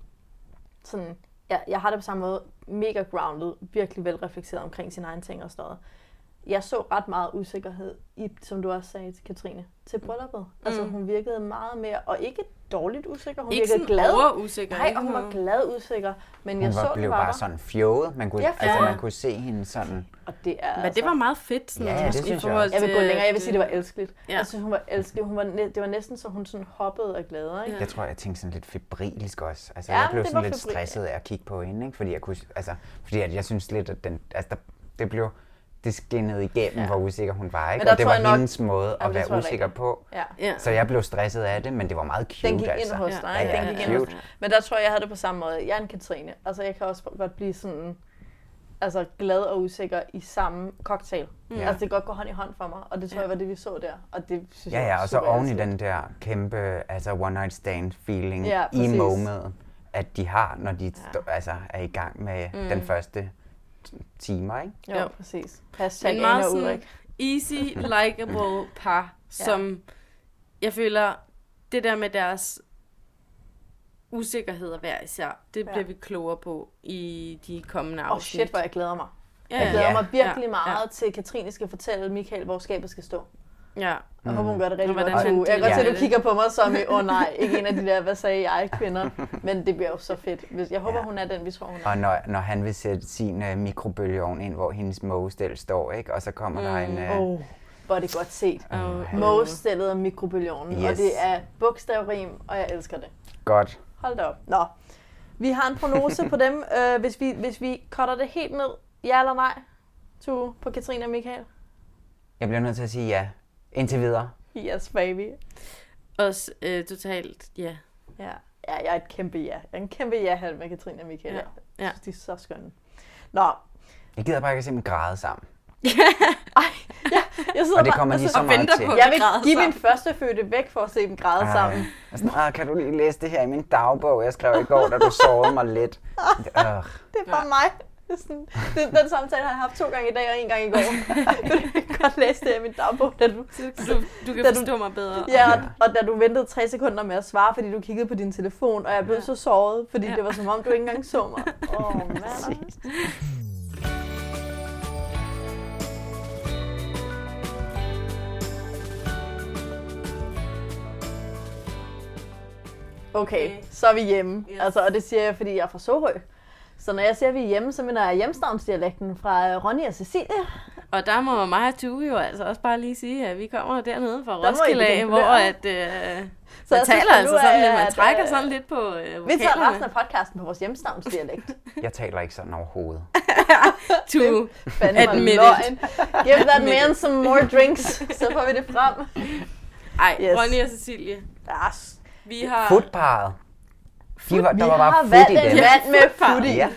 S5: sådan, ja, jeg har det på samme måde, mega grounded, virkelig velreflekteret omkring sine egne ting og sådan noget. Jeg så ret meget usikkerhed, i, som du også sagde til Katrine, til brylluppet. Mm. Altså hun virkede meget mere, og ikke dårligt usikker, hun
S1: Ikke
S5: virkede glad.
S1: usikker.
S5: Nej, hun var glad usikker, men
S6: Hun
S5: jeg
S6: var,
S5: så,
S6: blev
S5: den var
S6: bare
S5: der.
S6: sådan fjået. Man kunne,
S5: Ja,
S6: altså,
S5: ja.
S6: man kunne se hende sådan...
S5: Og det er
S1: Men
S5: altså,
S1: det var meget fedt. Sådan,
S6: Ja, det
S1: i
S6: synes jeg også.
S5: Jeg vil gå længere. Jeg vil
S1: at,
S5: sige, det var elskeligt.
S1: Ja.
S5: Ja. Jeg synes, hun var elskelig. Hun var, det var næsten så, hun sådan hoppede af glæde. Ikke?
S6: Jeg tror, jeg tænkte sådan lidt febrilsk også. Altså,
S5: Ja,
S6: jeg blev
S5: det
S6: sådan lidt
S5: febrilsk.
S6: stresset af at kigge på hende, ikke? Fordi jeg kunne, altså, fordi at jeg synes lidt, at den, altså, der, det blev, det skinnede igennem,
S5: Ja.
S6: ja. hvor usikker hun var, ikke? Og det var
S5: nok-
S6: hendes måde at
S5: det
S6: være usikker
S5: rigtigt.
S6: på.
S5: Ja.
S1: Ja.
S6: Så jeg blev stresset af det, men det var meget cute,
S5: Den gik
S6: altså.
S5: ind hos dig,
S1: Ja,
S5: ikke?
S6: ja,
S5: Den
S6: ja,
S5: gik ind hos. Men der tror jeg, jeg havde det på samme måde. Jeg er en Katrine. Altså, jeg kan også godt blive sådan altså, glad og usikker i samme cocktail. Ja. Altså, det kan godt gå hånd i hånd for mig, og det tror jeg var det, vi så der. Og det synes
S6: Ja,
S5: jeg
S6: ja,
S5: var
S6: og så oven i den der kæmpe altså one night stand feeling
S5: Ja,
S6: i momentet, at de har, når de ja. altså, er i gang med mm. den første timer, ikke?
S5: Jo,
S1: Jo.
S5: præcis. Hashtag
S1: Men
S5: Anna
S1: meget sådan easy, likable par, som jeg føler, det der med deres usikkerheder hver især, det
S5: Ja.
S1: bliver vi klogere på i de kommende
S5: Åh,
S1: afsnit.
S5: shit, hvor jeg glæder mig.
S1: ja,
S5: Jeg
S1: ja,
S5: glæder
S6: Ja.
S5: mig virkelig
S1: Ja.
S5: meget
S1: Ja.
S5: til, at Katrine skal fortælle Michael, hvor skabet skal stå.
S1: Ja.
S5: Jeg håber, hun gør det rigtig
S1: hvordan
S5: godt.
S1: han
S5: Jeg kan godt se, at du kigger på mig som i, åh oh, nej, ikke en af de der, hvad sagde jeg, kvinder. Men det bliver jo så fedt. Hvis- Jeg håber,
S6: Ja.
S5: hun er den, vi tror, hun er.
S6: Og når, når han vil sætte sin uh, mikrobølgeovn ind, hvor hendes mågestel står, ikke? Og så kommer mm. der en... Uh,
S5: oh, hvor er det godt set.
S1: Og,
S5: Mågestillet og mikrobølgeovnen. Yes. Og det er bogstavrim, og jeg elsker det.
S6: Godt.
S5: Hold da op. Nå. Vi har en prognose på dem. Øh, hvis, vi, hvis vi cutter det helt ned, ja eller nej, to på Katrine og Michael?
S6: Jeg bliver nødt til at sige ja. Indtil videre.
S5: Yes, baby.
S1: Også øh, totalt, ja.
S5: Ja. ja, jeg er et kæmpe ja. Jeg er en kæmpe ja med Katrine og Michael.
S1: Ja.
S5: Ja.
S1: Ja.
S5: Jeg synes, de er så skønne. Nå,
S6: Jeg gider bare ikke at se dem græde sammen.
S5: jeg sidder
S6: Og det
S5: bare-
S6: kommer de
S5: altså,
S6: så
S1: og
S6: meget til.
S1: på-
S5: Jeg vil give min
S1: sammen.
S5: første fødte væk for at se dem græde
S6: Ej.
S5: sammen.
S6: Sådan, "Ah, kan du lige læse det her i min dagbog, jeg skrev i går, da du sårede mig lidt. Øh.
S5: Det er bare mig. Det sådan, den, den samtale har jeg haft to gange i dag og en gang i går. jeg kan godt læse det i min dagbog, da du...
S1: Du, du kan
S5: Da du-
S1: forstå mig bedre.
S5: Ja, og, og da du ventede tre sekunder med at svare, fordi du kiggede på din telefon, og jeg blev så såret, fordi
S1: Ja.
S5: det var som om, du ikke engang så mig. Åh, oh. Okay,
S1: Okay.
S5: så er vi hjemme.
S1: Yes.
S5: Altså, og det siger jeg, fordi jeg er fra Sorø. Så når jeg siger, at vi er hjemme, så mener jeg hjemstavnsdialekten fra øh, Ronny og Cecilie.
S1: Og der må mig og Tue jo altså også bare lige sige, at vi kommer dernede fra
S5: I
S1: Roskilde af, hvor
S5: der.
S1: at, øh, man
S5: jeg synes,
S1: taler altså sådan lidt, man trækker
S5: øh,
S1: sådan lidt på øh,
S5: Vi tager resten
S1: vokalerne.
S5: af podcasten på vores hjemstavnsdialekt.
S6: Jeg taler ikke sådan overhovedet.
S1: Tue.
S5: Fandme
S1: Admit it.
S5: Give that
S1: Admit
S5: man some more drinks, så får vi det frem.
S1: Ej,
S5: Yes.
S1: Ronny og Cecilie.
S5: Yes.
S1: Vi har...
S6: Footparret. De var, der var
S5: har
S6: bare fut i
S5: en
S6: dem.
S5: mand med fut i.
S6: Ja.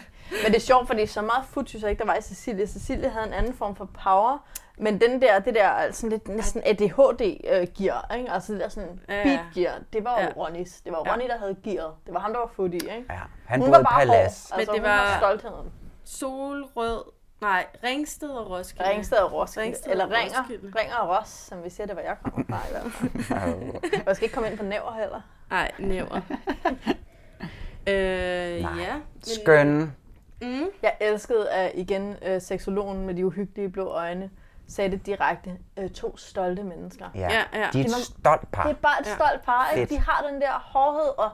S5: Men det er sjovt, fordi så meget fut synes jeg ikke, der var i Cecilie. Cecilie havde en anden form for power. Men den der, det der sådan lidt næsten ADHD-gear, ikke? altså det der sådan
S1: Ja,
S5: beat-gear, det var jo
S1: Ja.
S5: Ronnys. Det var
S1: Ja.
S5: Ronny, der havde gearet. Det var ham, der var fut i, ikke?
S6: Ja, han
S5: Hun var bare
S6: palads.
S5: hård. Altså,
S1: Men det
S5: var
S1: var-
S5: stoltheden.
S1: Solrød... Nej, Ringsted og Roskilde.
S5: Ringsted og Roskilde.
S1: Ringsted
S5: Eller Ringer.
S1: Roskilde.
S5: Ringer og Ros, som vi siger, det var jeg kommer fra i hvert fald. Jeg skal ikke komme ind på næver heller.
S1: Nej, næver. Øh,
S6: Nej.
S1: ja.
S6: Skønne.
S1: Mm.
S5: Jeg elskede at igen øh, seksologen med de uhyggelige blå øjne sagde det direkte. Øh, to stolte mennesker.
S6: Ja.
S1: Ja, ja.
S6: De er et
S5: Det
S6: stolt par.
S5: Det er bare et
S1: Ja.
S5: stolt par, ikke? De har den der hårdhed, og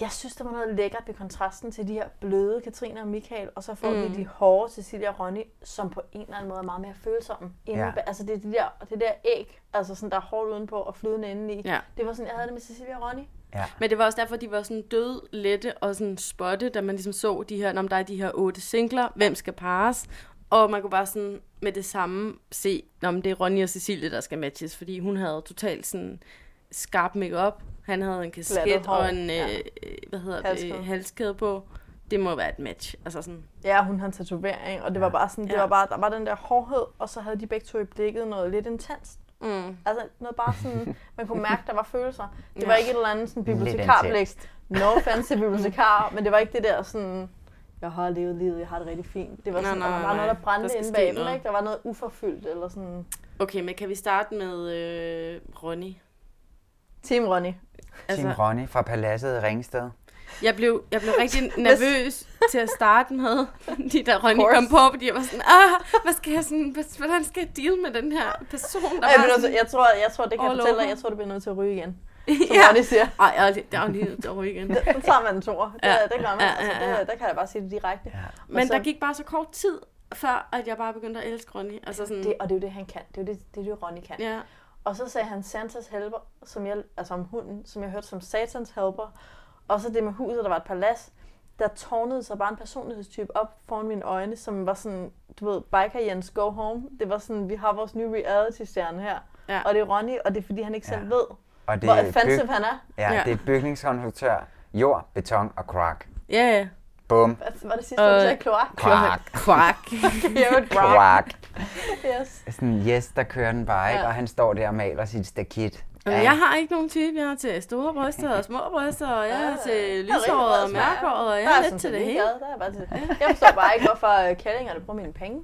S5: jeg synes, der var noget lækkert ved kontrasten til de her bløde Katrine og Michael, og så får mm. vi de hårde Cecilia og Ronny, som på en eller anden måde er meget mere følsomme. Inde
S6: Ja.
S5: Altså det, er de der, det der æg, altså sådan, der er hårdt udenpå og flydende indeni.
S1: Ja.
S5: Det var sådan, jeg havde det med Cecilia og Ronny.
S6: Ja.
S1: Men det var også derfor, de var sådan død lette og sådan spotte, da man ligesom så de her, om der er de her otte singler, hvem skal pares. Og man kunne bare sådan med det samme se, om det er Ronny og Cecilie, der skal matches, fordi hun havde totalt sådan skarp makeup. Han havde en kasket og en,
S5: ja.
S1: øh, hvad hedder
S5: Halskæde.
S1: det, halskæde på. Det må være et match. Altså sådan,
S5: Ja, hun havde en tatovering, og det var bare sådan, det
S1: Ja.
S5: var bare, der var den der hårdhed, og så havde de begge to i blikket noget lidt intenst.
S1: Mm.
S5: Altså noget bare sådan, man kunne mærke, der var følelser. Det
S1: Ja.
S5: var ikke et eller andet sådan bibliotekarblik. No offense til bibliotekar, men det var ikke det der sådan, jeg har levet livet, jeg har det rigtig fint. Det var
S1: Nej,
S5: sådan,
S1: nej,
S5: der var
S1: nej,
S5: bare noget, der
S1: nej.
S5: brændte
S1: Der
S5: inde bag dem,
S1: noget.
S5: ikke? Der var noget uforfyldt, eller sådan.
S1: Okay, men kan vi starte med øh, Ronny?
S5: Team Ronny.
S6: Team Ronny fra Paladset i Ringsted.
S1: Jeg blev, jeg blev rigtig nervøs til at starte med, fordi da Ronny kom på, fordi jeg var sådan, ah, hvad skal jeg sådan, hvad- hvordan skal jeg deal med den her person, der
S5: Jeg,
S1: var
S5: til-
S1: sådan,
S5: jeg, tror, jeg tror, det kan jeg fortælle dig, jeg tror, det bliver nødt til at ryge igen. Som
S1: ja.
S5: Ronny siger.
S1: Ej, ja, det, der er jo lige derovre igen.
S5: Så tager man en tor. Det,
S1: Ja.
S5: det gør man.
S1: Ja,
S5: Altså,
S1: ja, ja.
S5: det, der kan jeg bare sige det direkte. Ja.
S1: Men der gik bare så kort tid, før at jeg bare begyndte at elske Ronny. Altså sådan,
S5: det, og det er jo det, han kan. Det er jo det, det, er det Ronny kan.
S1: ja.
S5: Og så sagde han Santas helper, som jeg, altså om hunden, som jeg hørte som Satans helper. Og så det med huset, der var et palads. Der tårnede sig bare en personlighedstype op foran mine øjne, som var sådan, du ved, Biker Jens Go Home. Det var sådan, vi har vores nye reality-stjerne her.
S1: Ja.
S5: Og det er Ronny, og det er fordi, han ikke
S6: Ja.
S5: selv ved,
S6: Og det
S5: hvor
S6: er
S5: offensive
S6: byg-
S5: han er.
S6: Ja,
S1: Ja.
S6: det er bygningskonstruktør, jord, beton og krak.
S1: Ja, ja.
S6: Bum.
S5: Hvad var det sidste, du sagde? Kloak?
S6: Krak.
S1: Kvak.
S6: Krak.
S5: Yes.
S6: Sådan, yes, der kører den bare, ikke?
S5: Ja.
S6: Og han står der og maler sit stakit.
S1: Men jeg har ikke nogen type. Jeg har til store bryster og små bryster, og jeg har til lyshåret og mørkhåret, og jeg er lidt til det hele.
S5: Der er bare til. Jeg forstår bare ikke, hvorfor øh, kællingerne bruger mine penge.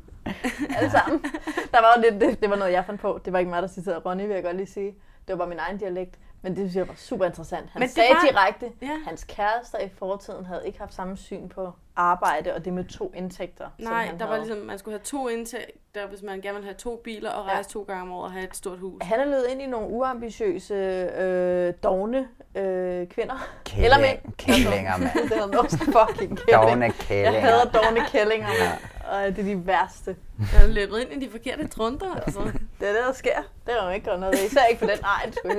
S5: Alle sammen. Der var jo lidt, det, det var noget, jeg fandt på. Det var ikke mig, der citerede Ronny, vil jeg godt lige sige. Det var bare min egen dialekt. Men det synes jeg var super interessant. Han
S1: Men
S5: sagde
S1: var-
S5: direkte,
S1: Ja.
S5: hans kærester i fortiden havde ikke haft samme syn på arbejde og det med to indtægter.
S1: Nej, der var
S5: havde.
S1: ligesom, man skulle have to indtægter, hvis man gerne ville have to biler og
S5: Ja.
S1: rejse to gange om året og have et stort hus.
S5: Han er løbet ind i nogle uambitiøse, øh, dogne øh, kvinder.
S6: Kælling-
S5: Eller mænd.
S6: kællinger, mand.
S5: det er noget fucking kælling.
S6: Dogne kællinger.
S5: Jeg hader dogne kællinger, mand. Og det er de værste.
S1: Jeg er løbet ind i de forkerte trunder, altså.
S5: Det er det, der sker. Det har man ikke noget. Især ikke på den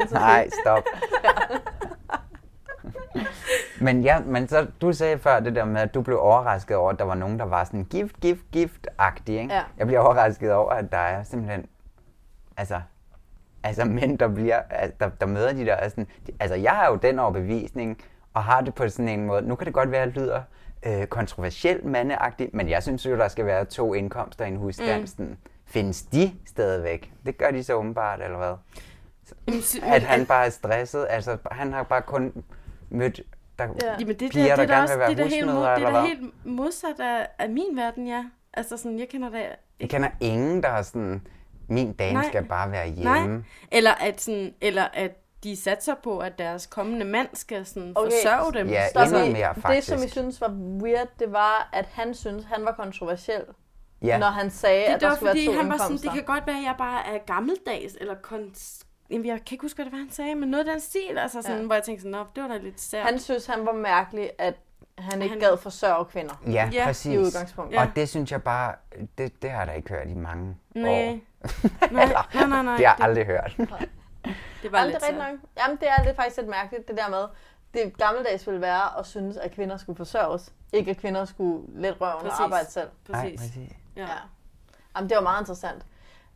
S5: at
S6: Nej, stop. men, ja, men så, du sagde før det der med, at du blev overrasket over, at der var nogen, der var sådan gift, gift, gift-agtige. Ikke?
S5: Ja.
S6: Jeg bliver overrasket over, at der er simpelthen, altså, altså mænd, der, bliver, altså, der, der møder de der, er sådan, de, altså jeg har jo den overbevisning, og har det på sådan en måde, nu kan det godt være, at det lyder øh, kontroversielt mandeagtigt, men jeg synes jo, der skal være to indkomster i en husstand. Mm. Findes de stadigvæk? Det gør de så åbenbart, eller hvad?
S1: Jamen,
S6: At han bare er stresset, altså han har bare kun mødt der,
S5: Ja.
S1: Jamen det,
S6: piger,
S1: der,
S6: der
S1: det, er
S6: gerne
S1: også,
S6: vil være
S1: det da helt, mod,
S6: husmødre,
S1: det er da helt modsat af, af min verden, ja. Altså sådan, jeg kender da...
S6: Jeg kender ingen, der har sådan, min dame
S1: Nej.
S6: skal bare være hjemme.
S1: Nej. Eller at, sådan, eller at de satser på, at deres kommende mand skal sådan
S5: Okay,
S1: forsørge dem.
S6: Ja,
S5: Stop
S6: endnu mere,
S5: Det,
S6: faktisk.
S5: som I synes var weird, det var, at han synes han var kontroversiel,
S6: Ja.
S5: når han sagde,
S1: Det,
S5: at
S1: det
S5: der
S1: var
S5: skulle
S1: fordi,
S5: være to
S1: han var sådan, det kan godt være, at jeg bare er gammeldags, eller kons... Jamen, jeg kan ikke huske, hvad det var, han sagde, men noget af den stil, altså sådan,
S5: Ja.
S1: hvor jeg tænkte sådan, det var da lidt sært.
S5: Han synes, han var mærkelig, at han ikke
S1: Han-
S5: gad forsørge kvinder.
S6: Ja,
S1: Ja, i
S6: præcis.
S5: i udgangspunktet.
S6: Og
S1: Ja.
S6: det synes jeg bare, det, det har jeg da ikke hørt i mange
S1: Nej.
S6: år.
S1: nej, nej, nej, nej.
S6: Det har jeg aldrig hørt.
S1: det, det var
S5: Jamen,
S1: lidt
S5: det er nok. Jamen, det er lidt faktisk lidt mærkeligt, det der med, det gammeldags ville være at synes, at kvinder skulle forsørges. Ikke at kvinder skulle let røven
S1: Præcis.
S5: og arbejde selv.
S1: Præcis.
S6: præcis.
S1: Ja.
S5: Ja. Jamen, det var meget interessant.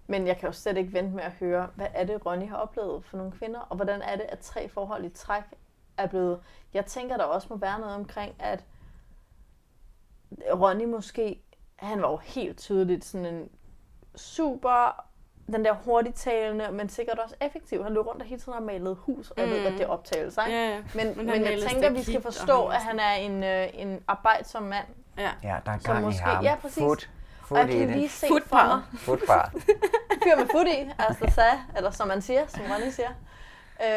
S5: Men jeg kan jo slet ikke vente med at høre, hvad er det, Ronny har oplevet for nogle kvinder, og hvordan er det, at tre forhold i træk er blevet... Jeg tænker, der også må være noget omkring, at Ronny måske, han var jo helt tydeligt sådan en super, den der hurtigtalende, men sikkert også effektiv. Han løb rundt og hele tiden har malet hus, og jeg ved,
S1: Mm.
S5: at det er optagelser, ikke?
S1: Ja, ja.
S5: Men,
S1: Men
S5: men, jeg
S1: malede
S5: tænker, vi skal
S1: og
S5: forstå,
S1: han
S5: at han er en, øh, en arbejdsom mand.
S1: Ja.
S6: Ja, der er
S5: Så
S6: gang
S5: måske-
S6: i ham.
S5: ja, præcis.
S6: Foot,
S5: Og
S6: foot
S5: jeg
S6: i det.
S5: lige se
S1: Footbar.
S6: Footbar.
S5: fyr med fod i, altså sagde, eller som man siger, som Ronny siger,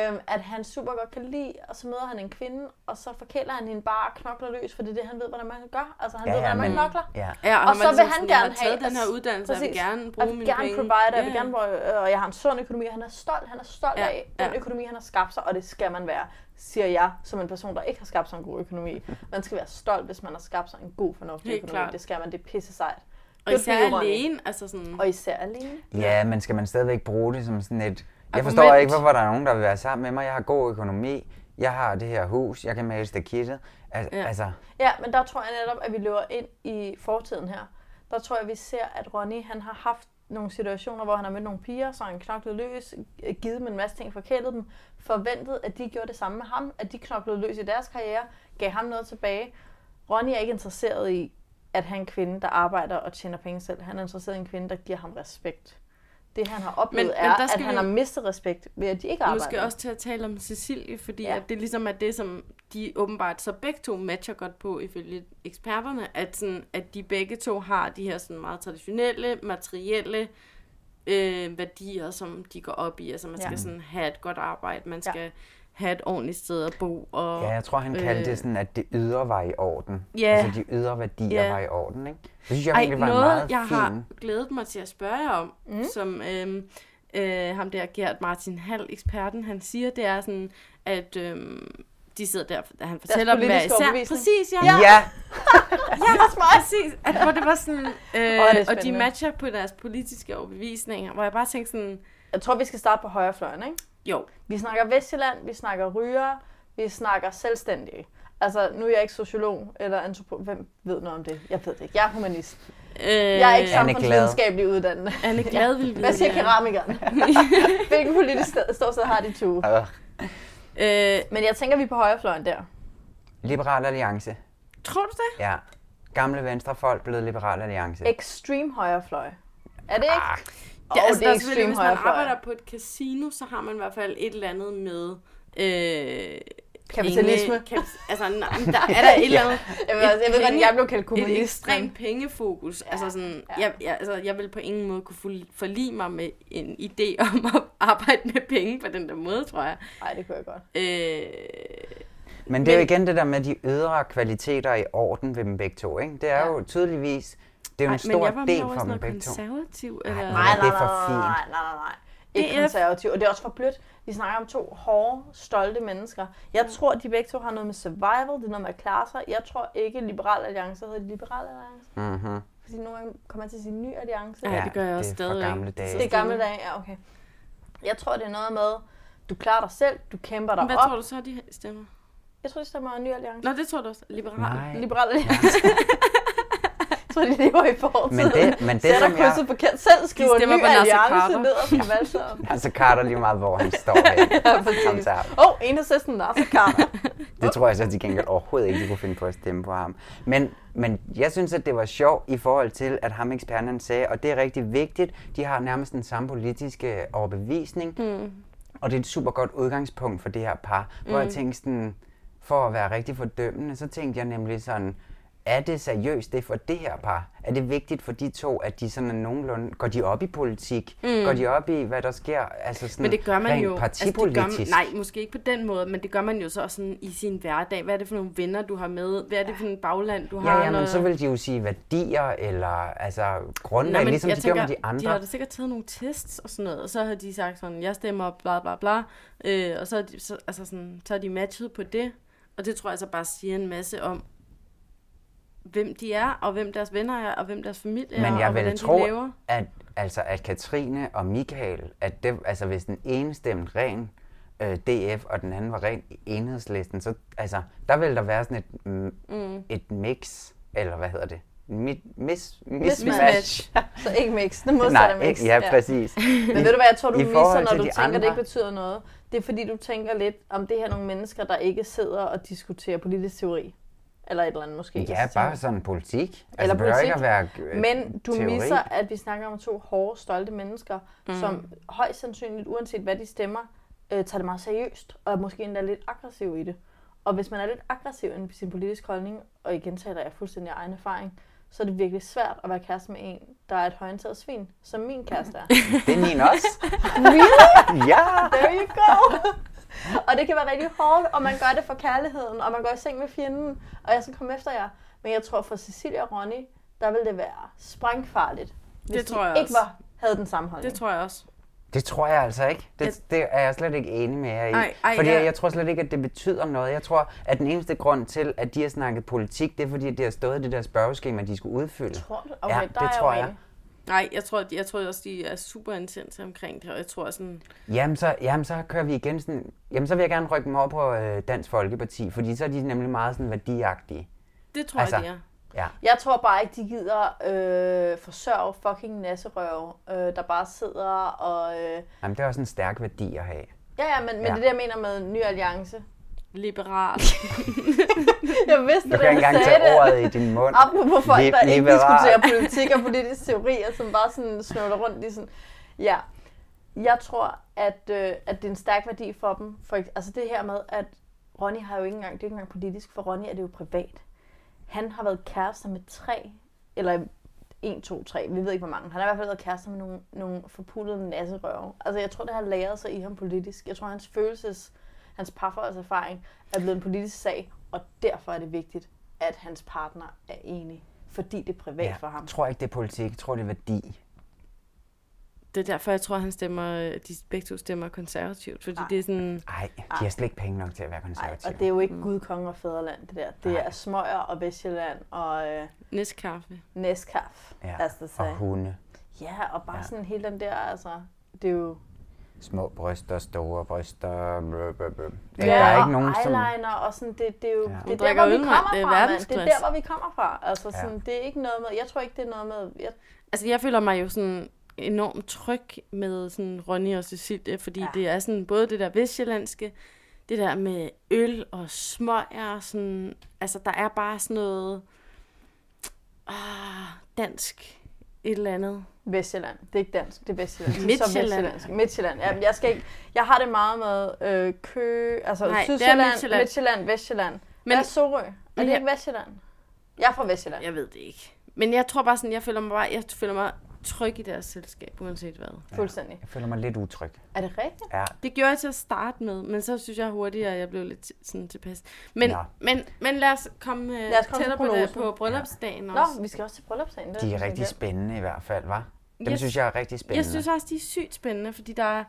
S5: øhm, at han super godt kan lide, og så møder han en kvinde, og så forkæler han hende bare og knokler løs, for det er det, han ved, hvordan man gør. Altså, han
S6: Ja,
S5: ved, hvordan man knokler.
S6: Ja.
S1: Ja,
S5: Og
S1: og,
S5: så vil han
S1: sådan, jeg
S5: gerne have-
S1: den her uddannelse, jeg vil
S5: Præcis.
S1: gerne
S5: Jeg
S1: bruge
S5: vil
S1: mine
S5: gerne
S1: penge.
S5: provide, jeg vil gerne bruge, øh, og jeg har en sund økonomi. Han er stolt, han er stolt
S1: Ja,
S5: af den
S1: ja.
S5: økonomi, han har skabt sig, og det skal man være, siger jeg, som en person, der ikke har skabt sig en god økonomi. Man skal være stolt, hvis man har skabt sig en god, fornuftig økonomi.
S1: klart.
S5: Det skal man, det er pisse sejt.
S1: Og især alene, altså sådan...
S5: Og især alene.
S6: Ja, men skal man stadigvæk bruge det som sådan et... Jeg
S1: Argument.
S6: forstår ikke, hvorfor der er nogen, der vil være sammen med mig. Jeg har god økonomi. Jeg har det her hus. Jeg kan male stakittet. Al-
S1: Ja.
S6: Altså,
S5: Ja, men der tror jeg netop, at vi løber ind i fortiden her. Der tror jeg, vi ser, at Ronny han har haft nogle situationer, hvor han har mødt nogle piger, så han knoklet løs, givet dem en masse ting, forkælet dem, forventet, at de gjorde det samme med ham, at de knoklede løs i deres karriere, gav ham noget tilbage. Ronny er ikke interesseret i, at han en kvinde, der arbejder og tjener penge selv. Han er interesseret i en kvinde, der giver ham respekt. det, han har oplevet,
S1: Men-
S5: men, er, at
S1: skal
S5: han
S1: vi-
S5: har mistet respekt ved, at de ikke arbejder.
S1: Måske også til at tale om Cecilie, fordi
S5: Ja.
S1: at det ligesom er det, som de åbenbart så begge to matcher godt på, ifølge eksperterne, at, sådan, at de begge to har de her sådan meget traditionelle, materielle øh, værdier, som de går op i. Altså man skal
S5: Ja.
S1: sådan have et godt arbejde, man
S5: Ja.
S1: Have et ordentligt sted at bo. Og,
S6: Ja, jeg tror, han kaldte
S1: øh,
S6: det sådan, at det ydre var i orden.
S1: Ja.
S6: Altså de ydre værdier
S1: Ja.
S6: var i orden, ikke? Det synes jeg
S1: Ej,
S6: egentlig var en
S1: noget,
S6: meget
S1: jeg
S6: fin...
S1: har glædet mig til at spørge jer om,
S5: Mm.
S1: som øhm, øh, ham der Gert Martin Hall, eksperten, han siger, det er sådan, at øhm, de sidder der, da han fortæller dem hver
S5: politiske
S1: især. Præcis, ja.
S6: Ja, ja
S1: ja præcis. At, hvor det var sådan, øh,
S5: er
S1: og de matcher på deres politiske overbevisninger, hvor jeg bare tænkte sådan,
S5: Jeg tror, vi skal starte på højrefløjen, ikke?
S1: Jo,
S5: Vi snakker Vestjylland, vi snakker ryger, vi snakker selvstændige. Altså, nu er jeg ikke sociolog eller antropolog. Hvem ved noget om det? Jeg ved det ikke. Jeg er humanist.
S1: øh,
S5: Jeg er ikke samfundsvidenskabelig uddannet.
S1: Anne Glad vil vide.
S5: Hvad siger
S1: det.
S5: keramikeren? Hvilken politisk sted- ståsted har de to?
S6: Øh,
S5: Men jeg tænker, vi er på højrefløjen der.
S6: Liberal Alliance.
S1: tror du det?
S6: Ja. Gamle venstrefolk blevet Liberal Alliance.
S5: Extreme højrefløj. Er det ikke?
S6: Ah,
S5: Det,
S1: altså,
S5: det er
S1: der selvfølgelig,
S5: extreme
S1: hvis man arbejder på et casino, så har man i hvert fald et eller andet med... Øh,
S5: Kapitalisme.
S1: Penge, kap, altså, nej, der er der et eller andet...
S5: Jeg ved, jeg ved godt,
S1: penge-
S5: jeg blev kaldt
S1: Et
S5: kommunist.
S1: ekstremt
S5: men-
S1: pengefokus. Ja, altså sådan,
S5: ja.
S1: ja. jeg, jeg, altså, jeg vil på ingen måde kunne forli- forlige mig med en idé om at arbejde med penge på den der måde, tror jeg.
S5: Nej, det kunne jeg godt.
S1: Øh,
S6: Men det er jo igen det der med de ydre kvaliteter i orden ved dem begge to, ikke? Det er
S5: Ja.
S6: jo tydeligvis, det er jo
S1: ej,
S6: en
S1: men
S6: stor del for dem begge to.
S1: konservativ.
S6: Ej,
S1: Eller...
S6: nej,
S5: Nej,
S6: det
S5: nej,
S6: er for
S5: nej,
S6: fint.
S5: nej, nej, nej, nej. Ikke
S1: er-
S5: konservativ. Og det er også for blødt. Vi snakker om to hårde, stolte mennesker. Jeg tror, de begge to har noget med survival. Det er noget med at klare sig. Jeg tror ikke, Liberal Alliance hedder det Liberal Alliance.
S6: Mm-hmm.
S5: Fordi nogle gange kommer man til at sige ny alliance.
S1: Ja, det gør jeg også
S6: det er fra
S1: stadig.
S6: gamle dage.
S5: Det er gamle dage, ja, okay. Jeg tror, det er noget med, du klarer dig selv, du kæmper dig
S1: Hvad
S5: op.
S1: tror du så, de stemmer?
S5: Jeg tror, de stemmer ny alliance.
S1: Nå, det tror du også. Liberal.
S6: Nej.
S5: Liberal Alliance. jeg tror, de lever i fortiden.
S6: Men det, men det
S5: Sætter
S6: som jeg...
S5: krydset forkert. Selv skriver
S1: stemmer
S5: ny
S1: på
S5: alliance
S1: Carter.
S5: nederst på valgsedlen.
S6: Altså Carter lige meget, hvor han står hen.
S5: Ja, præcis. Åh, oh, enhedslisten Nasser Carter.
S6: Det tror jeg så til gengæld overhovedet ikke, de kunne finde på at stemme på ham. Men, men jeg synes, at det var sjovt i forhold til, at ham eksperten han sagde, og det er rigtig vigtigt, de har nærmest den samme politiske overbevisning, mm. og det er et super godt udgangspunkt for det her par, hvor jeg tænkte sådan, for at være rigtig fordømmende, så tænkte jeg nemlig sådan, er det seriøst det for det her par? Er det vigtigt for de to, at de sådan er nogenlunde... Går de op i politik? Mm. Går de op i, hvad der sker? Altså sådan
S1: Men det gør man jo.
S6: partipolitisk?
S1: Altså, det gør, nej, måske ikke på den måde, men det gør man jo så også sådan i sin hverdag. Hvad er det for nogle venner, du har med? Hvad er det for en bagland, du har?
S6: Ja, men så vil de jo sige værdier, eller altså
S1: Nå,
S6: grundlag,
S1: men
S6: ligesom de
S1: tænker,
S6: gør med de andre.
S1: De har da sikkert taget nogle tests og sådan noget, og så har de sagt sådan, jeg stemmer bla bla bla, øh, og så, de, så, altså sådan, så har de matchet på det, og det tror jeg så bare siger en masse om, hvem de er, og hvem deres venner er, og hvem deres familie er,
S6: Men
S1: og
S6: jeg
S1: hvordan
S6: vil tro,
S1: de lever.
S6: at, altså, at Katrine og Michael, at det, altså, hvis den ene stemte ren øh, DF, og den anden var ren enhedslisten, så altså, der vil der være sådan et, mm. et mix, eller hvad hedder det? Mi, mis, mis,
S5: Mismatch. Så ikke mix. Det modsatte
S6: Nej,
S5: mix.
S6: ikke, ja, præcis.
S5: Men ved du hvad, jeg tror, du
S6: I
S5: misser, når du tænker,
S6: andre.
S5: det ikke betyder noget. Det er fordi, du tænker lidt om det her nogle mennesker, der ikke sidder og diskuterer politisk teori. Eller et eller andet måske.
S6: Ja, bare sådan politik. Altså,
S5: Eller politik.
S6: ikke at være øh,
S5: Men du
S6: teori.
S5: misser, at vi snakker om to hårde, stolte mennesker, mm. som højst sandsynligt, uanset hvad de stemmer, øh, tager det meget seriøst, og er måske endda lidt aggressiv i det. Og hvis man er lidt aggressiv i sin politiske holdning, og igen taler jeg fuldstændig af egen erfaring, så er det virkelig svært at være kæreste med en, der er et højenteret svin, som min kæreste er.
S6: Det er min også.
S5: really?
S6: ja!
S5: There you go! Og det kan være rigtig hårdt, og man gør det for kærligheden, og man går i seng med fjenden, og jeg skal komme efter jer. Men jeg tror for Cecilia og Ronny, der vil det være sprængfarligt, hvis
S1: Det tror
S5: de
S1: jeg
S5: ikke
S1: også.
S5: var, havde den samme holdning.
S1: Det tror jeg også.
S6: Det tror jeg altså ikke. Det, det er jeg slet ikke enig med jer i.
S1: Ej, ej,
S6: fordi
S1: ja.
S6: jeg, jeg tror slet ikke, at det betyder noget. Jeg tror, at den eneste grund til, at de har snakket politik, det er fordi, at det har stået i det der spørgeskema, de skulle udfylde.
S5: Tror du? Okay,
S6: Ja,
S5: der
S6: det
S5: er
S6: tror jeg.
S5: uenig.
S1: Nej, jeg tror, jeg tror også, de er super intense omkring det, og jeg tror sådan,
S6: Jamen så, jamen, så kører vi igen sådan... Jamen, så vil jeg gerne rykke dem over på øh, Dansk Folkeparti, fordi så er de nemlig meget sådan værdiagtige.
S1: det tror
S6: Altså,
S1: jeg, de er.
S6: Ja.
S5: Jeg tror bare ikke, de gider øh, forsørge fucking nasserøv, øh, der bare sidder og... Øh,
S6: Jamen, det er også en stærk værdi at have.
S5: ja, ja, men, men
S6: Ja.
S5: det er jeg mener med ny alliance.
S1: Liberal.
S5: Jeg vidste,
S6: Du kan ikke engang tage
S5: det.
S6: ordet i din mund.
S5: Apropos folk,
S6: Li-
S5: der ikke
S6: liberal.
S5: diskuterer politik og politisk teori, og som bare sådan snøvler rundt i sådan... Ja, jeg tror, at, øh, at det er en stærk værdi for dem. For, altså det her med, at Ronny har jo ikke engang, det er ikke engang politisk, for Ronny er det jo privat. Han har været kærester med tre, eller en, to, tre, vi ved ikke hvor mange. Han har i hvert fald været kærester med nogle, nogle forpullede nasserøve. Altså jeg tror, det har læret sig i ham politisk. Jeg tror, hans følelses, hans parforholdserfaring er blevet en politisk sag, og derfor er det vigtigt, at hans partner er enig. Fordi det er privat
S6: Ja,
S5: for ham.
S6: jeg tror ikke, det er politik. Jeg tror, det er værdi.
S1: Det er derfor, jeg tror, han stemmer, de begge to stemmer konservativt. Fordi
S5: Nej.
S1: det er sådan,
S6: Nej, de har slet ikke penge nok til at være konservative.
S5: og det er jo ikke Gud, konge og fædreland, det der. Det
S6: Nej.
S5: er Smøger og Vestjylland og øh,
S1: næstkaffe.
S5: Næskaf,
S6: ja.
S5: they say.
S6: Og hunde.
S5: Ja, og bare
S6: Ja.
S5: sådan hele den der, altså, det er jo...
S6: Små bryster, store bryster. Blø, blø, blø.
S5: Ja,
S6: der er
S5: og
S6: ikke nogen, som...
S5: eyeliner og sådan, det, det er jo
S6: Ja.
S5: det er der, hvor vi kommer
S1: Det er
S5: fra, mand. Det er der, hvor vi kommer fra. Altså,
S6: Ja.
S5: sådan, det er ikke noget med, jeg tror ikke, det er noget med, jeg,
S1: Altså, jeg føler mig jo sådan enormt tryg med sådan Ronny og Cecilie, fordi
S5: Ja.
S1: ja. det er sådan både det der vestjyllandske, det der med øl og smøger, sådan, altså der er bare sådan noget ah, dansk et eller andet.
S5: Vestjylland. Det er ikke dansk, det er Vestjylland. Det er så
S1: Midtjylland.
S5: Midtjylland. Ja, jeg, skal ikke, jeg har det meget med øh, Kø, altså
S1: Nej, er
S5: Sydsjælland,
S1: Midtjylland.
S5: Midtjylland, Vestjylland. Men, Hvad er Sorø? Er det ikke Vestjylland? Jeg er fra Vestjylland.
S1: Jeg ved det ikke. Men jeg tror bare sådan, jeg føler mig bare, jeg føler mig tryg i deres selskab, uanset hvad.
S5: Fuldstændig.
S6: Jeg føler mig lidt utryg.
S5: Er det rigtigt?
S6: Ja,
S1: Det gjorde jeg til at starte med, men så synes jeg hurtigt, at jeg blev lidt sådan tilpas. Men,
S6: Ja.
S1: ja. men, men lad os komme, lad
S5: Lad os komme til
S1: tættere på, det, på bryllupsdagen
S5: Nå,
S1: også.
S5: vi skal også til bryllupsdagen. det
S6: de er rigtig spændende i hvert fald, var. Dem
S1: Jeg
S6: synes jeg er rigtig spændende.
S1: Jeg synes også, de er sygt spændende, fordi der er...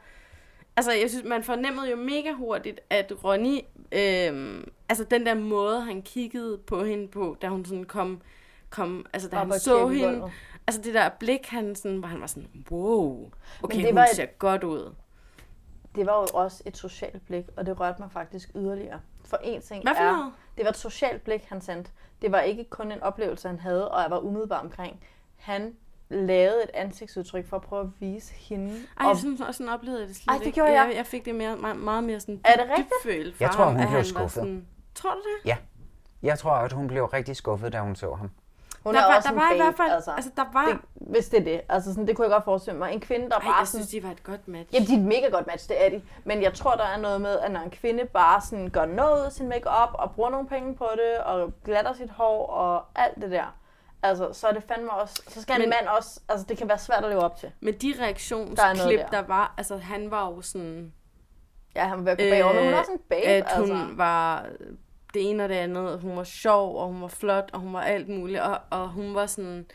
S1: Altså, jeg synes, man fornemmede jo mega hurtigt, at Ronny... Øhm, altså, den der måde, han kiggede på hende på, da hun sådan kom... kom altså, da
S5: Op
S1: han så hende...
S5: kirkegulvet.
S1: Altså, det der blik, han sådan, hvor han var sådan, wow, okay,
S5: det
S1: hun
S5: var et-
S1: ser godt ud.
S5: Det var jo også et socialt blik, og det rørte mig faktisk yderligere. For en ting
S1: Hvad for
S5: er,
S1: noget?
S5: det var et socialt blik, han sendte. Det var ikke kun en oplevelse, han havde, og jeg var umiddelbar omkring. Han lavede et ansigtsudtryk for at prøve at vise hende.
S1: Ej,
S5: og
S1: jeg synes også, sådan oplevede jeg det slet
S5: Ej, det
S1: ikke.
S5: gjorde jeg.
S1: jeg. Jeg fik det mere, meget, meget mere sådan
S5: Er det rigtigt?
S1: fra
S6: Jeg tror,
S1: ham,
S6: hun blev skuffet.
S1: Sådan, tror du det?
S6: Ja. Jeg tror, at hun blev rigtig skuffet, da hun så ham.
S5: Hun
S1: der
S5: er
S1: var,
S5: også
S1: der
S5: en
S1: var i
S5: babe,
S1: hvert fald,
S5: altså.
S1: altså, der var...
S5: det, hvis det er det. Altså, sådan, det kunne jeg godt forestille mig. En kvinde, der
S1: Ej,
S5: bare
S1: jeg
S5: sådan,
S1: synes, de var et godt match.
S5: Jamen, de er et mega godt match, det er de. Men jeg tror, der er noget med, at når en kvinde bare sådan gør noget ud sin makeup og bruger nogle penge på det, og glatter sit hår og alt det der, altså, så er det fandme også, så skal en
S1: Men-
S5: mand også, altså det kan være svært at leve op til.
S1: Men de reaktionsklip,
S5: der.
S1: der. der var, altså han var jo sådan,
S5: Ja, han vil være bagover, men hun er også en babe,
S1: at hun
S5: altså.
S1: var det ene og det andet, og hun var sjov, og hun var flot, og hun var alt muligt, og, og hun var sådan,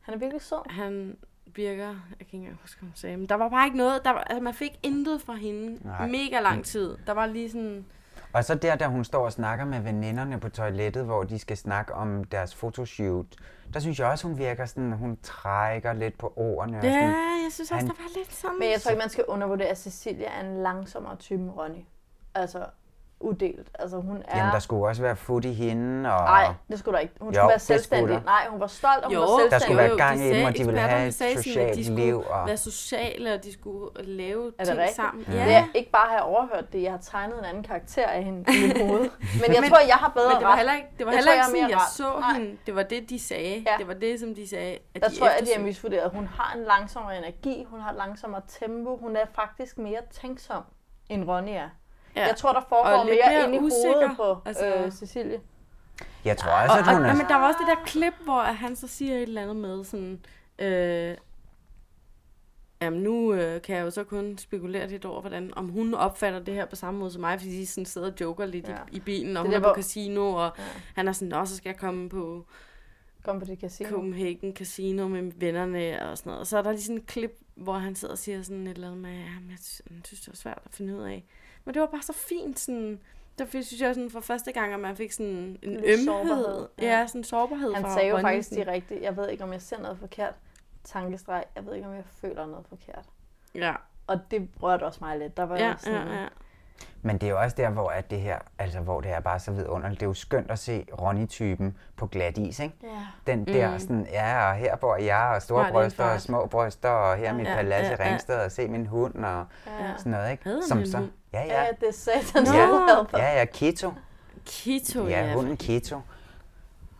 S5: Han er virkelig sød.
S1: han virker, jeg kan ikke engang huske, hvad hun sagde, men der var bare ikke noget, der var, altså man fik intet fra hende,
S6: Nej.
S1: mega lang tid. Der var lige sådan,
S6: Og så der, da hun står og snakker med veninderne på toilettet, hvor de skal snakke om deres fotoshoot, der synes jeg også, hun virker sådan, hun trækker lidt på ordene. og
S1: ja,
S6: sådan.
S1: jeg synes også,
S6: han-
S1: der var lidt sådan.
S5: Men jeg tror ikke, man skal undervurdere, at Cecilia er en langsommere type end Ronny. Altså, udelt. Altså, hun er...
S6: Jamen, der skulle også være fod i hende, og
S5: Nej, det skulle der ikke. Hun
S6: Jo,
S5: skulle være
S6: skulle
S5: selvstændig.
S6: der.
S5: Nej, hun var stolt, og hun
S1: Jo,
S5: var selvstændig.
S6: Der skulle være gang i dem, og de ville have et socialt
S1: de skulle
S6: liv, og-
S1: være sociale, og de skulle lave
S5: Er det
S1: ting
S5: rigtigt?
S1: sammen.
S5: Ja. Det er ikke bare have overhørt det, jeg har tegnet en anden karakter af hende i mit hoved. Men jeg
S1: Men-
S5: tror, jeg har bedre
S1: Men det var heller ikke, det var
S5: Jeg
S1: heller
S5: tror,
S1: ikke
S5: jeg
S1: sådan, jeg
S5: mere ret.
S1: så
S5: Nej.
S1: hende. Det var det, de sagde.
S5: Ja.
S1: Det var det, som de sagde. At
S5: Der
S1: de
S5: tror jeg, at de har misvurderet. Hun har en langsommere energi, hun har et langsommere tempo, hun er faktisk mere tænksom, end Ronny er.
S1: Ja.
S5: Jeg tror, der foregår mere
S1: mere
S5: inde i
S1: usikker,
S5: hovedet på
S1: altså.
S5: øh, Cecilie.
S6: jeg tror også,
S1: Og,
S6: at hun
S1: og,
S6: er...
S1: men der var også det der klip, hvor han så siger et eller andet med sådan... Øh, Jamen nu øh, kan jeg jo så kun spekulere lidt over, hvordan, om hun opfatter det her på samme måde som mig, fordi de sådan sidder og joker lidt
S5: Ja.
S1: i, i bilen, og
S5: Det
S1: hun
S5: der,
S1: er på
S5: hvor-
S1: casino, og
S5: Ja.
S1: han er sådan, nå, så skal jeg komme på
S5: Kom på det casino.
S1: Copenhagen Casino med vennerne og sådan noget. Og så er der lige sådan et klip, hvor han sidder og siger sådan et eller andet med, synes, jeg synes, det var svært at finde ud af. Men det var bare så fint, sådan, der fik- synes jeg sådan for første gang, at man fik sådan en
S5: Lidt
S1: ømhed.
S5: sårbarhed, ja.
S1: Ja, sådan en sårbarhed
S5: Han
S1: fra
S5: sagde jo
S1: Ronny,
S5: faktisk direkte, jeg ved ikke, om jeg ser noget forkert. Tankestreg, jeg ved ikke, om jeg føler noget forkert.
S1: Ja,
S5: Og det rørte også mig lidt. Der var
S1: ja,
S5: sådan,
S1: ja, ja.
S6: Men det er jo også der, hvor at det her, altså hvor det er bare så vidunderligt. Det er jo skønt at se Ronny-typen på glat is, ikke?
S5: Ja.
S6: Den der
S1: Mm.
S6: sådan, ja, og her bor jeg, og store
S1: Smart
S6: bryster, og små bryster, og her er mit
S1: Ja,
S6: palads i
S1: ja, ja.
S6: Ringsted, og se min hund, og
S5: Ja.
S6: sådan noget, ikke? Som så,
S1: hund?
S6: Ja,
S5: Ja,
S6: ja,
S5: det er satans
S6: Ja. ja, ja, Kito.
S1: Kito,
S6: Ja,
S1: ja.
S6: hunden Keto.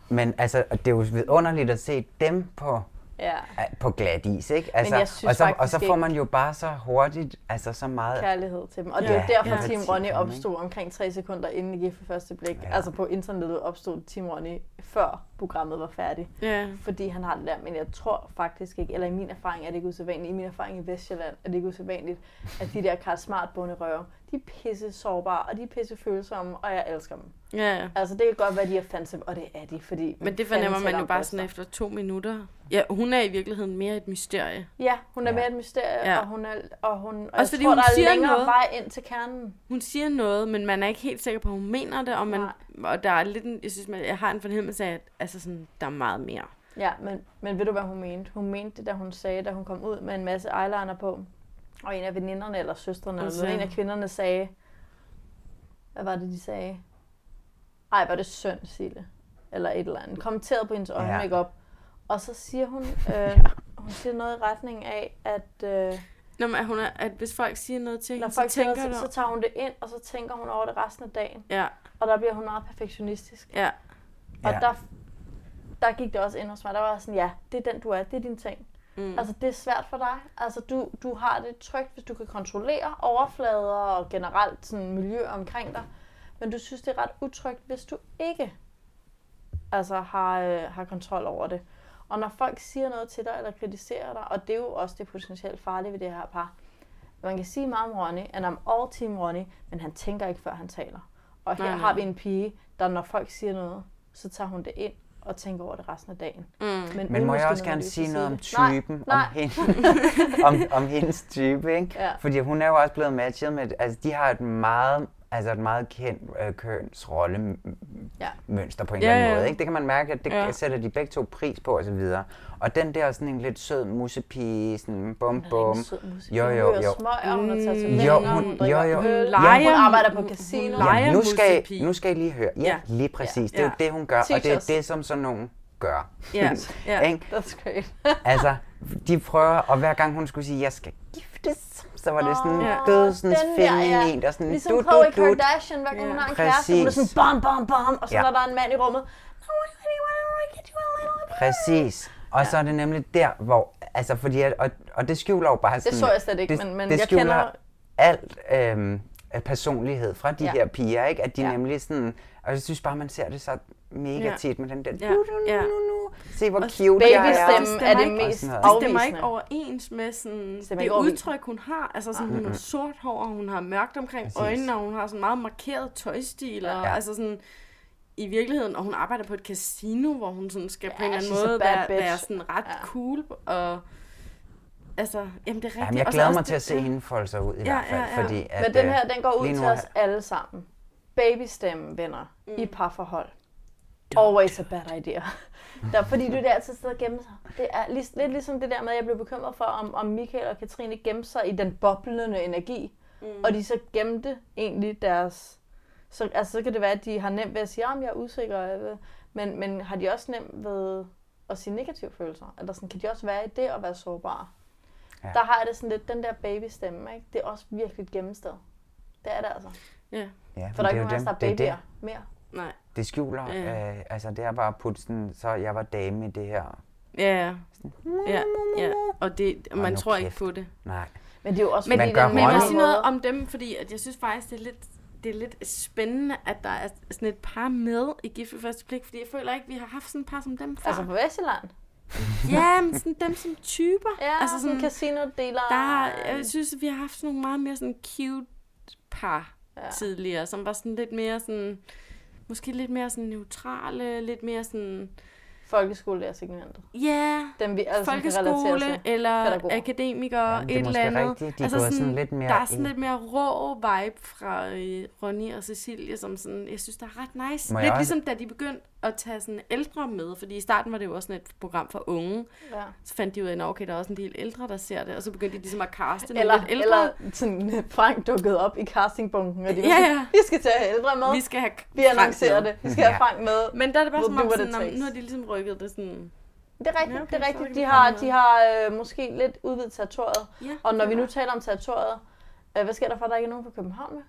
S6: Men altså, det er jo vidunderligt at se dem på
S5: Ja.
S6: på glat is, ikke? Altså,
S5: jeg synes
S6: og, så, og så får man jo bare så hurtigt, altså så meget...
S5: kærlighed til dem. Og det
S6: Ja,
S5: er jo derfor,
S6: ja.
S5: Team Ronny opstod omkring tre sekunder inden i gift for første blik.
S6: Ja.
S5: Altså på internettet opstod Team Ronny før programmet var færdigt.
S1: Ja.
S5: Fordi han har det der, men jeg tror faktisk ikke, eller i min erfaring er det ikke usædvanligt, i min erfaring i Vestjylland er det ikke usædvanligt, at de der Karl Smart bunderøve, de er pisse sårbare, og de er pisse følsomme, og jeg elsker dem.
S1: Ja.
S5: Altså det kan godt være, at de er offensive, og det er de, fordi...
S1: Men det fornemmer man jo bare sådan efter to minutter. Ja, hun er i virkeligheden mere et mysterie.
S5: Ja, hun er
S6: Ja.
S5: mere et mysterie,
S1: Ja.
S5: og hun er, og hun, og
S1: Også fordi
S5: tror,
S1: hun
S5: der er
S1: siger
S5: længere
S1: noget.
S5: vej ind til kernen.
S1: Hun siger noget, men man er ikke helt sikker på, at hun mener det, og, man, og der er lidt en, jeg synes, man, jeg har en fornemmelse af, at altså sådan, der er meget mere.
S5: Ja, men, men ved du, hvad hun mente? Hun mente det, da hun sagde, da hun kom ud med en masse eyeliner på, og en af veninderne eller søstrene,
S1: Og
S5: eller noget, en af kvinderne sagde, hvad var det, de sagde? Ej, var det synd, Sille? Eller et eller andet. Kommenterede på hendes øjne
S6: Ja.
S5: makeup. Og så siger hun, øh, hun siger noget i retning af, at øh,
S1: Nå, men at, hun er, at hvis folk siger noget til hende,
S5: folk
S1: så tænker du...
S5: så, så tager hun det ind, og så tænker hun over det resten af dagen.
S1: Ja,
S5: Og der bliver hun meget perfektionistisk.
S1: ja,
S5: Og
S6: Ja.
S5: der, der gik det også ind hos mig. Der var sådan, ja, det er den, du er. Det er din ting.
S1: Mm.
S5: Altså, det er svært for dig. Altså, du, du har det trygt, hvis du kan kontrollere overflader og generelt sådan, miljø omkring dig. Men du synes, det er ret utrygt, hvis du ikke altså, har, øh, har kontrol over det. Og når folk siger noget til dig eller kritiserer dig, og det er jo også det potentielt farlige ved det her par. Man kan sige meget om Ronny, and I'm all team Ronny, men han tænker ikke, før han taler. Og her
S1: Nej, nej.
S5: har vi en pige, der når folk siger noget, så tager hun det ind og tænker over det resten af dagen.
S1: Mm.
S6: Men
S5: uden
S6: må jeg også gerne sige noget om
S5: det. Nej,
S6: typen,
S5: nej.
S6: om, hende, om, om hendes type, ikke?
S5: Ja.
S6: Fordi hun er jo også blevet matchet med, altså de har et meget, altså et meget kendt øh, kønsrolle
S5: Ja.
S6: mønster på en
S1: Ja,
S6: eller anden
S1: ja.
S6: måde, ikke? Det kan man mærke, at det
S1: Ja.
S6: ja. sætter de begge to pris på og så videre. Og den der sådan en lidt sød musepige, sådan bum bum. Jo, jo, jo.
S5: Smøger, hun
S1: Mm.
S5: venner,
S6: Jo,
S5: hun,
S6: hun- jo, jo.
S5: øl,
S1: Leger-
S5: hun arbejder på
S1: hun-
S5: casino.
S1: hun leger-
S6: Ja, nu skal, nu skal I lige høre. Ja,
S1: Ja.
S6: lige præcis. Det er
S1: Ja.
S6: jo det, hun gør, og det er det, som sådan nogen gør.
S1: Ja, ja.
S6: Ikke?
S5: That's great.
S6: Altså, de prøver, og hver gang hun skulle sige, jeg skal giftes, så var det sådan
S1: Ja.
S6: en dødsens
S5: Den der, ja.
S6: der sådan
S5: Ligesom
S6: du, du, du.
S5: Kardashian, hver gang
S1: Ja.
S5: hun har en kæreste, hun er sådan bam, bam, bam, og så
S6: Ja.
S5: når der er en mand i rummet.
S6: Præcis. Og så er det nemlig der, hvor, altså fordi, at, og, og det skjuler jo bare sådan,
S5: så jeg slet ikke,
S6: det,
S5: men- men
S6: det
S5: jeg kender-
S6: alt øhm, personlighed fra de
S5: Ja.
S6: her piger, ikke? At de
S5: Ja.
S6: nemlig sådan, og jeg synes bare, man ser det så mega
S1: Ja.
S6: tit med den der,
S1: Ja.
S6: du, du,
S1: Ja.
S6: nu, nu, nu, se hvor
S1: Og
S6: cute jeg er.
S5: Babystemmen
S1: stemmer
S5: er det
S1: ikke-
S5: mest.
S1: Det stemmer ikke
S5: afvisende.
S1: overens med sådan,
S5: Stemmer
S1: det udtryk, hun har. Altså sådan, hun har sort hår, og hun har mørkt omkring
S6: Præcis.
S1: øjnene, og hun har sådan meget markeret tøjstil. Og,
S6: Ja.
S1: altså sådan, i virkeligheden, og hun arbejder på et casino, hvor hun sådan skal på en
S5: Ja,
S1: eller anden måde være, være sådan ret
S5: Ja.
S1: cool. Og, altså, jamen det er rigtigt.
S6: Jamen, jeg glæder
S1: også
S6: mig til at se hende folde sig ud i
S1: Ja,
S6: hvert fald,
S1: ja, ja.
S6: fordi at,
S5: Men den
S6: øh,
S5: her, den går ud til os alle sammen. Babystemme, venner, mm. i parforhold. Always a bad idea. Der, fordi du er der altid sidder og gemmer sig. Det er lig, lidt ligesom det der med, at jeg blev bekymret for, om, om Michael og Katrine gemte sig i den boblende energi. Mm. Og de så gemte egentlig deres... Så, altså, så kan det være, at de har nemt ved at sige, at jeg er usikker. øh, Men, men har de også nemt ved at sige negative følelser? Eller sådan, kan de også være i det at være sårbare?
S6: Ja.
S5: Der har jeg det sådan lidt, den der babystemme, ikke? det er også virkelig et gemmested. Det er det altså.
S1: Ja,
S6: ja,
S5: For der er ikke nogen der er
S6: er
S5: babyer
S6: det,
S5: mere.
S1: nej.
S6: det skjuler,
S1: Ja.
S6: øh, altså det er bare at putte sådan, så jeg var dame i det her.
S1: Ja, ja, ja. Og det, man
S6: nu
S1: tror ikke
S6: kæft.
S1: på det.
S6: Nej.
S5: Men det er jo også
S1: Men,
S6: Man
S5: fordi,
S6: gør
S5: den
S1: men jeg vil sige noget om dem, fordi at jeg synes faktisk, det er lidt, det er lidt spændende, at der er sådan et par med i Gift ved første blik, fordi jeg føler ikke, vi har haft sådan et par som dem før.
S5: Altså på Vestjylland.
S1: ja, men sådan dem som typer.
S5: Ja,
S1: altså
S5: altså sådan casino-dealer.
S1: der, jeg synes, at vi har haft sådan nogle meget mere sådan cute par
S5: Ja.
S1: ja. tidligere, som var sådan lidt mere sådan, måske lidt mere sådan neutrale, lidt mere sådan,
S5: Folkeskolelærersegmentet.
S1: ja,
S5: Dem vi relatere
S1: folkeskole
S5: til.
S1: eller
S5: Pædagoger.
S1: akademikere,
S6: er
S1: et eller andet.
S6: rigtigt. De er gået sådan lidt mere
S1: der er sådan lidt mere rå vibe fra øh, Ronny og Cecilie, som sådan, jeg synes, der er ret nice. Lidt
S6: også-
S1: ligesom da de begyndte at tage sådan ældre med, fordi i starten var det jo også sådan et program for unge.
S5: Ja.
S1: Så fandt de ud af, at okay, der er også en del ældre, der ser det, og så begyndte de ligesom at caste nogle
S5: Eller,
S1: lidt ældre.
S5: eller sådan Frank dukkede op i castingbunken, og de var
S1: Ja,
S5: sådan,
S1: ja.
S5: vi skal tage ældre med.
S1: vi skal have
S5: vi
S1: Frank
S5: annoncerer
S1: med.
S5: det. Vi skal have
S6: Ja.
S5: Frank med.
S1: Men der er det bare
S5: We'll
S1: som om, sådan, nu har de ligesom rykket det sådan...
S5: Det er rigtigt,
S1: Ja, okay,
S5: det er rigtigt. De har, de har øh, måske lidt udvidet territoriet.
S1: Ja,
S5: Og når vi nu taler om territoriet, øh, hvad sker der for, at der ikke er nogen fra København med?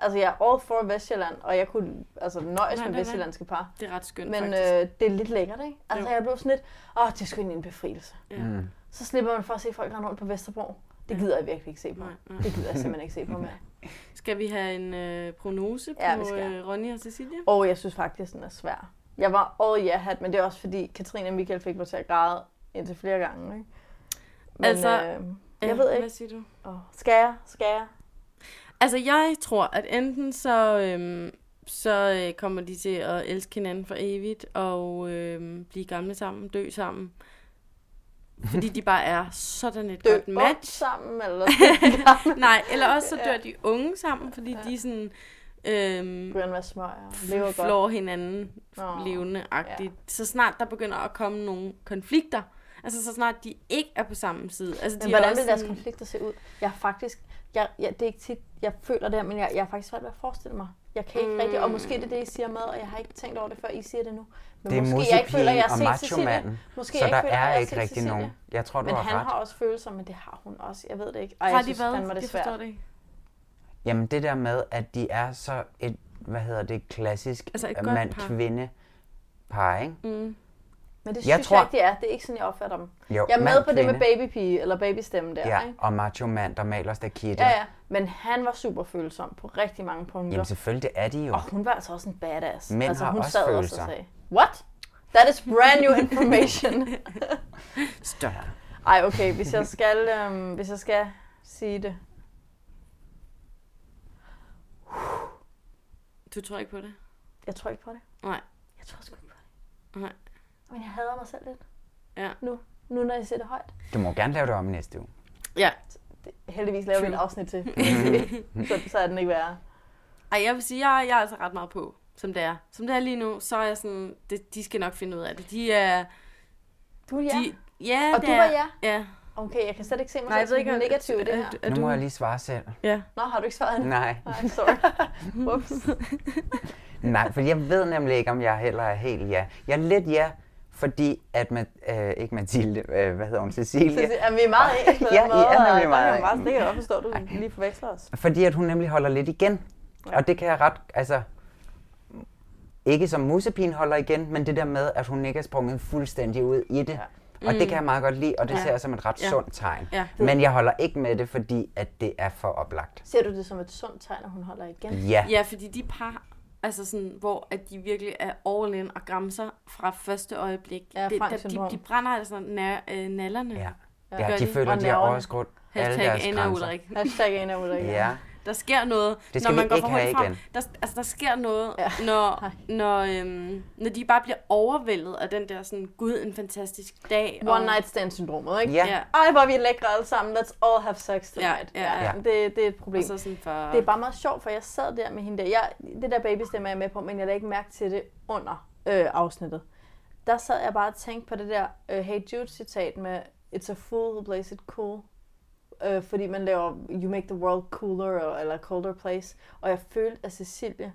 S5: Altså, jeg er all for Vestjylland, og jeg kunne altså, nøjes
S1: Nej,
S5: med
S1: det er
S5: vestjyllandske par.
S1: Det er ret skønt,
S5: Men
S1: faktisk.
S5: øh, det er lidt lækkert, ikke? Altså,
S1: Jo.
S5: jeg blev sådan lidt, åh, det er sgu egentlig en befrielse.
S1: Ja.
S6: Mm.
S5: Så slipper man for at se folk rende rundt på Vesterbro. Det gider jeg virkelig ikke se på.
S1: Nej, nej.
S5: Det gider jeg simpelthen ikke se på mere.
S1: Skal vi have en øh, prognose
S5: Ja,
S1: på
S5: vi skal.
S1: øh, Ronny og Cecilia?
S5: Og jeg synes faktisk, den er svær. Jeg var all yeah hat, men det er også fordi, Katrine og Michael fik mig til at græde indtil flere gange. Ikke? Men,
S1: Altså,
S5: øh, jeg ved ikke.
S1: Hvad siger du?
S5: Åh, skal jeg? Skal jeg?
S1: Altså, jeg tror, at enten så, øhm, så øh, kommer de til at elske hinanden for evigt og øhm, blive gamle sammen, dø sammen. Fordi de bare er sådan et
S5: Dø
S1: godt match.
S5: sammen, eller
S1: Nej, eller også så dør
S5: Ja.
S1: de unge sammen, fordi de sådan øhm,
S5: begynder at være smøger lever godt.
S1: flår hinanden
S5: Nå,
S1: levende-agtigt. Ja. Så snart der begynder at komme nogle konflikter, altså så snart de ikke er på samme side. Altså,
S5: Men
S1: de er
S5: hvordan vil deres
S1: sådan-
S5: konflikter se ud? Jeg er faktisk, jeg, jeg, det er ikke tit, jeg føler det men jeg, jeg er faktisk svært ved at forestille mig. Jeg kan ikke mm. rigtig, og måske det er det, I siger med, og jeg har ikke tænkt over det, før I siger det nu. Men
S6: Det er
S5: måske jeg ikke føler, jeg har
S6: og
S5: set Cecilie. Måske
S6: så
S5: jeg
S6: der
S5: føler, jeg
S6: er
S5: har
S6: ikke rigtig nogen. Jeg tror, du
S5: Men
S6: har
S5: han
S6: ret.
S5: har også følelser, men det har hun også. Jeg ved det ikke. Ej,
S1: Har
S5: jeg
S1: de
S5: synes
S1: hvad?
S5: fandme, det er
S1: Jeg
S5: svært.
S1: forstår det ikke.
S6: Jamen det der med, at de er så et, hvad hedder det, klassisk
S1: Altså et godt
S6: mand-kvinde par, ikke?
S1: Mm.
S5: Men det
S6: Jeg
S5: synes
S6: tror-
S5: jeg ikke, det er. Det er ikke sådan, jeg opfatter dem.
S6: Jo,
S5: jeg er med på det med
S6: mand-kvinde.
S5: babypige, eller babystemme der,
S6: Ja,
S5: ikke?
S6: og macho-mand, der maler stakitter.
S5: Ja, ja. Men han var super følsom på rigtig mange punkter.
S6: Jamen selvfølgelig, det er de jo.
S5: Og hun var altså også en badass.
S6: Mænd
S5: altså,
S6: har
S5: hun
S6: også
S5: sad
S6: følelser.
S5: og sagde, What? That is brand new information.
S1: Stop.
S5: Ej, okay, hvis jeg skal, øhm, hvis jeg skal sige det.
S1: Du tror ikke på det?
S5: Jeg tror ikke på det.
S1: Nej.
S5: Jeg tror sgu ikke på det.
S1: Nej.
S5: Men jeg hader mig selv lidt.
S1: Ja.
S5: Nu, nu når jeg siger det højt.
S6: Du må gerne lave det om i næste uge.
S1: Ja.
S5: Det, heldigvis laver vi
S1: True.
S5: afsnit til. så, så er den ikke værre.
S1: Ej, jeg vil sige, jeg, jeg er altså ret meget på, som det er. Som det er lige nu, så er jeg sådan, det, de skal nok finde ud af det. De er...
S5: Du er ja.
S1: De, ja,
S5: Og
S1: det
S5: du
S1: er,
S5: var ja?
S1: Ja.
S5: Okay, jeg kan slet ikke se mig
S1: Nej, jeg
S5: selv som
S1: ikke,
S5: negativ i det
S1: er-
S5: her.
S1: er
S6: Nu må jeg lige svare selv.
S1: Ja.
S5: Nå, har du ikke svaret endnu?
S6: Nej.
S5: Nej, sorry. Ups.
S6: Nej, for jeg ved nemlig ikke, om jeg heller er helt ja. Jeg er lidt ja, fordi at, med, øh, ikke Mathilde, øh, hvad hedder hun, Cecilie.
S5: Så er vi er meget ens med
S6: Ja,
S5: den
S6: I
S5: måde,
S6: er nemlig
S5: og der
S6: meget
S5: kan jeg meget,
S6: ens.
S5: det kan jeg godt forstå, at du lige forveksler os.
S6: Fordi at hun nemlig holder lidt igen. Ja. Og det kan jeg ret, altså... Ikke som musepin holder igen, men det der med, at hun ikke er sprunget fuldstændig ud i det. Ja. Og det kan jeg meget godt lide, og det
S1: Ja.
S6: ser jeg som et ret
S1: Ja.
S6: sundt tegn.
S1: Ja.
S6: Men jeg holder ikke med det, fordi at det er for oplagt.
S5: Ser du det som et sundt tegn, at hun holder igen?
S6: Ja.
S1: Ja, fordi de par, altså sådan, hvor at de virkelig er all in og græmser fra første øjeblik.
S5: Ja,
S1: det, der, de, de brænder altså nær, øh, nallerne.
S6: Ja.
S1: Gør
S6: Ja, de føler,
S5: Og
S6: de har overskrudt alle
S1: Hashtag
S6: deres
S1: Anna
S6: grænser.
S1: Ulrik.
S5: Hashtag af Ulrik.
S6: Ja.
S1: Der sker noget,
S6: Det skal
S1: når man går
S6: ikke
S1: for hurtigt frem. Der, altså, der sker noget,
S5: Ja.
S1: når, når, øhm, når de bare bliver overvældet af den der sådan, gud, en fantastisk dag.
S5: One night stand syndromet, ikke?
S6: Ja.
S1: Ja.
S5: Ej, hvor er vi lækre alle sammen. Let's all have sex tonight.
S1: Ja, ja,
S6: ja.
S5: Det, det er et problem.
S1: Og så sådan for...
S5: Det er bare meget sjovt, for jeg sad der med hende der. Jeg, det der babystemme er jeg med på, men jeg lagde ikke mærke til det under øh, afsnittet. Der sad jeg bare og tænkte på det der øh, Hey Jude-citat med It's a fool who plays it cool. Øh, fordi man laver You make the world cooler, eller colder place. Og jeg følte, at Cecilie,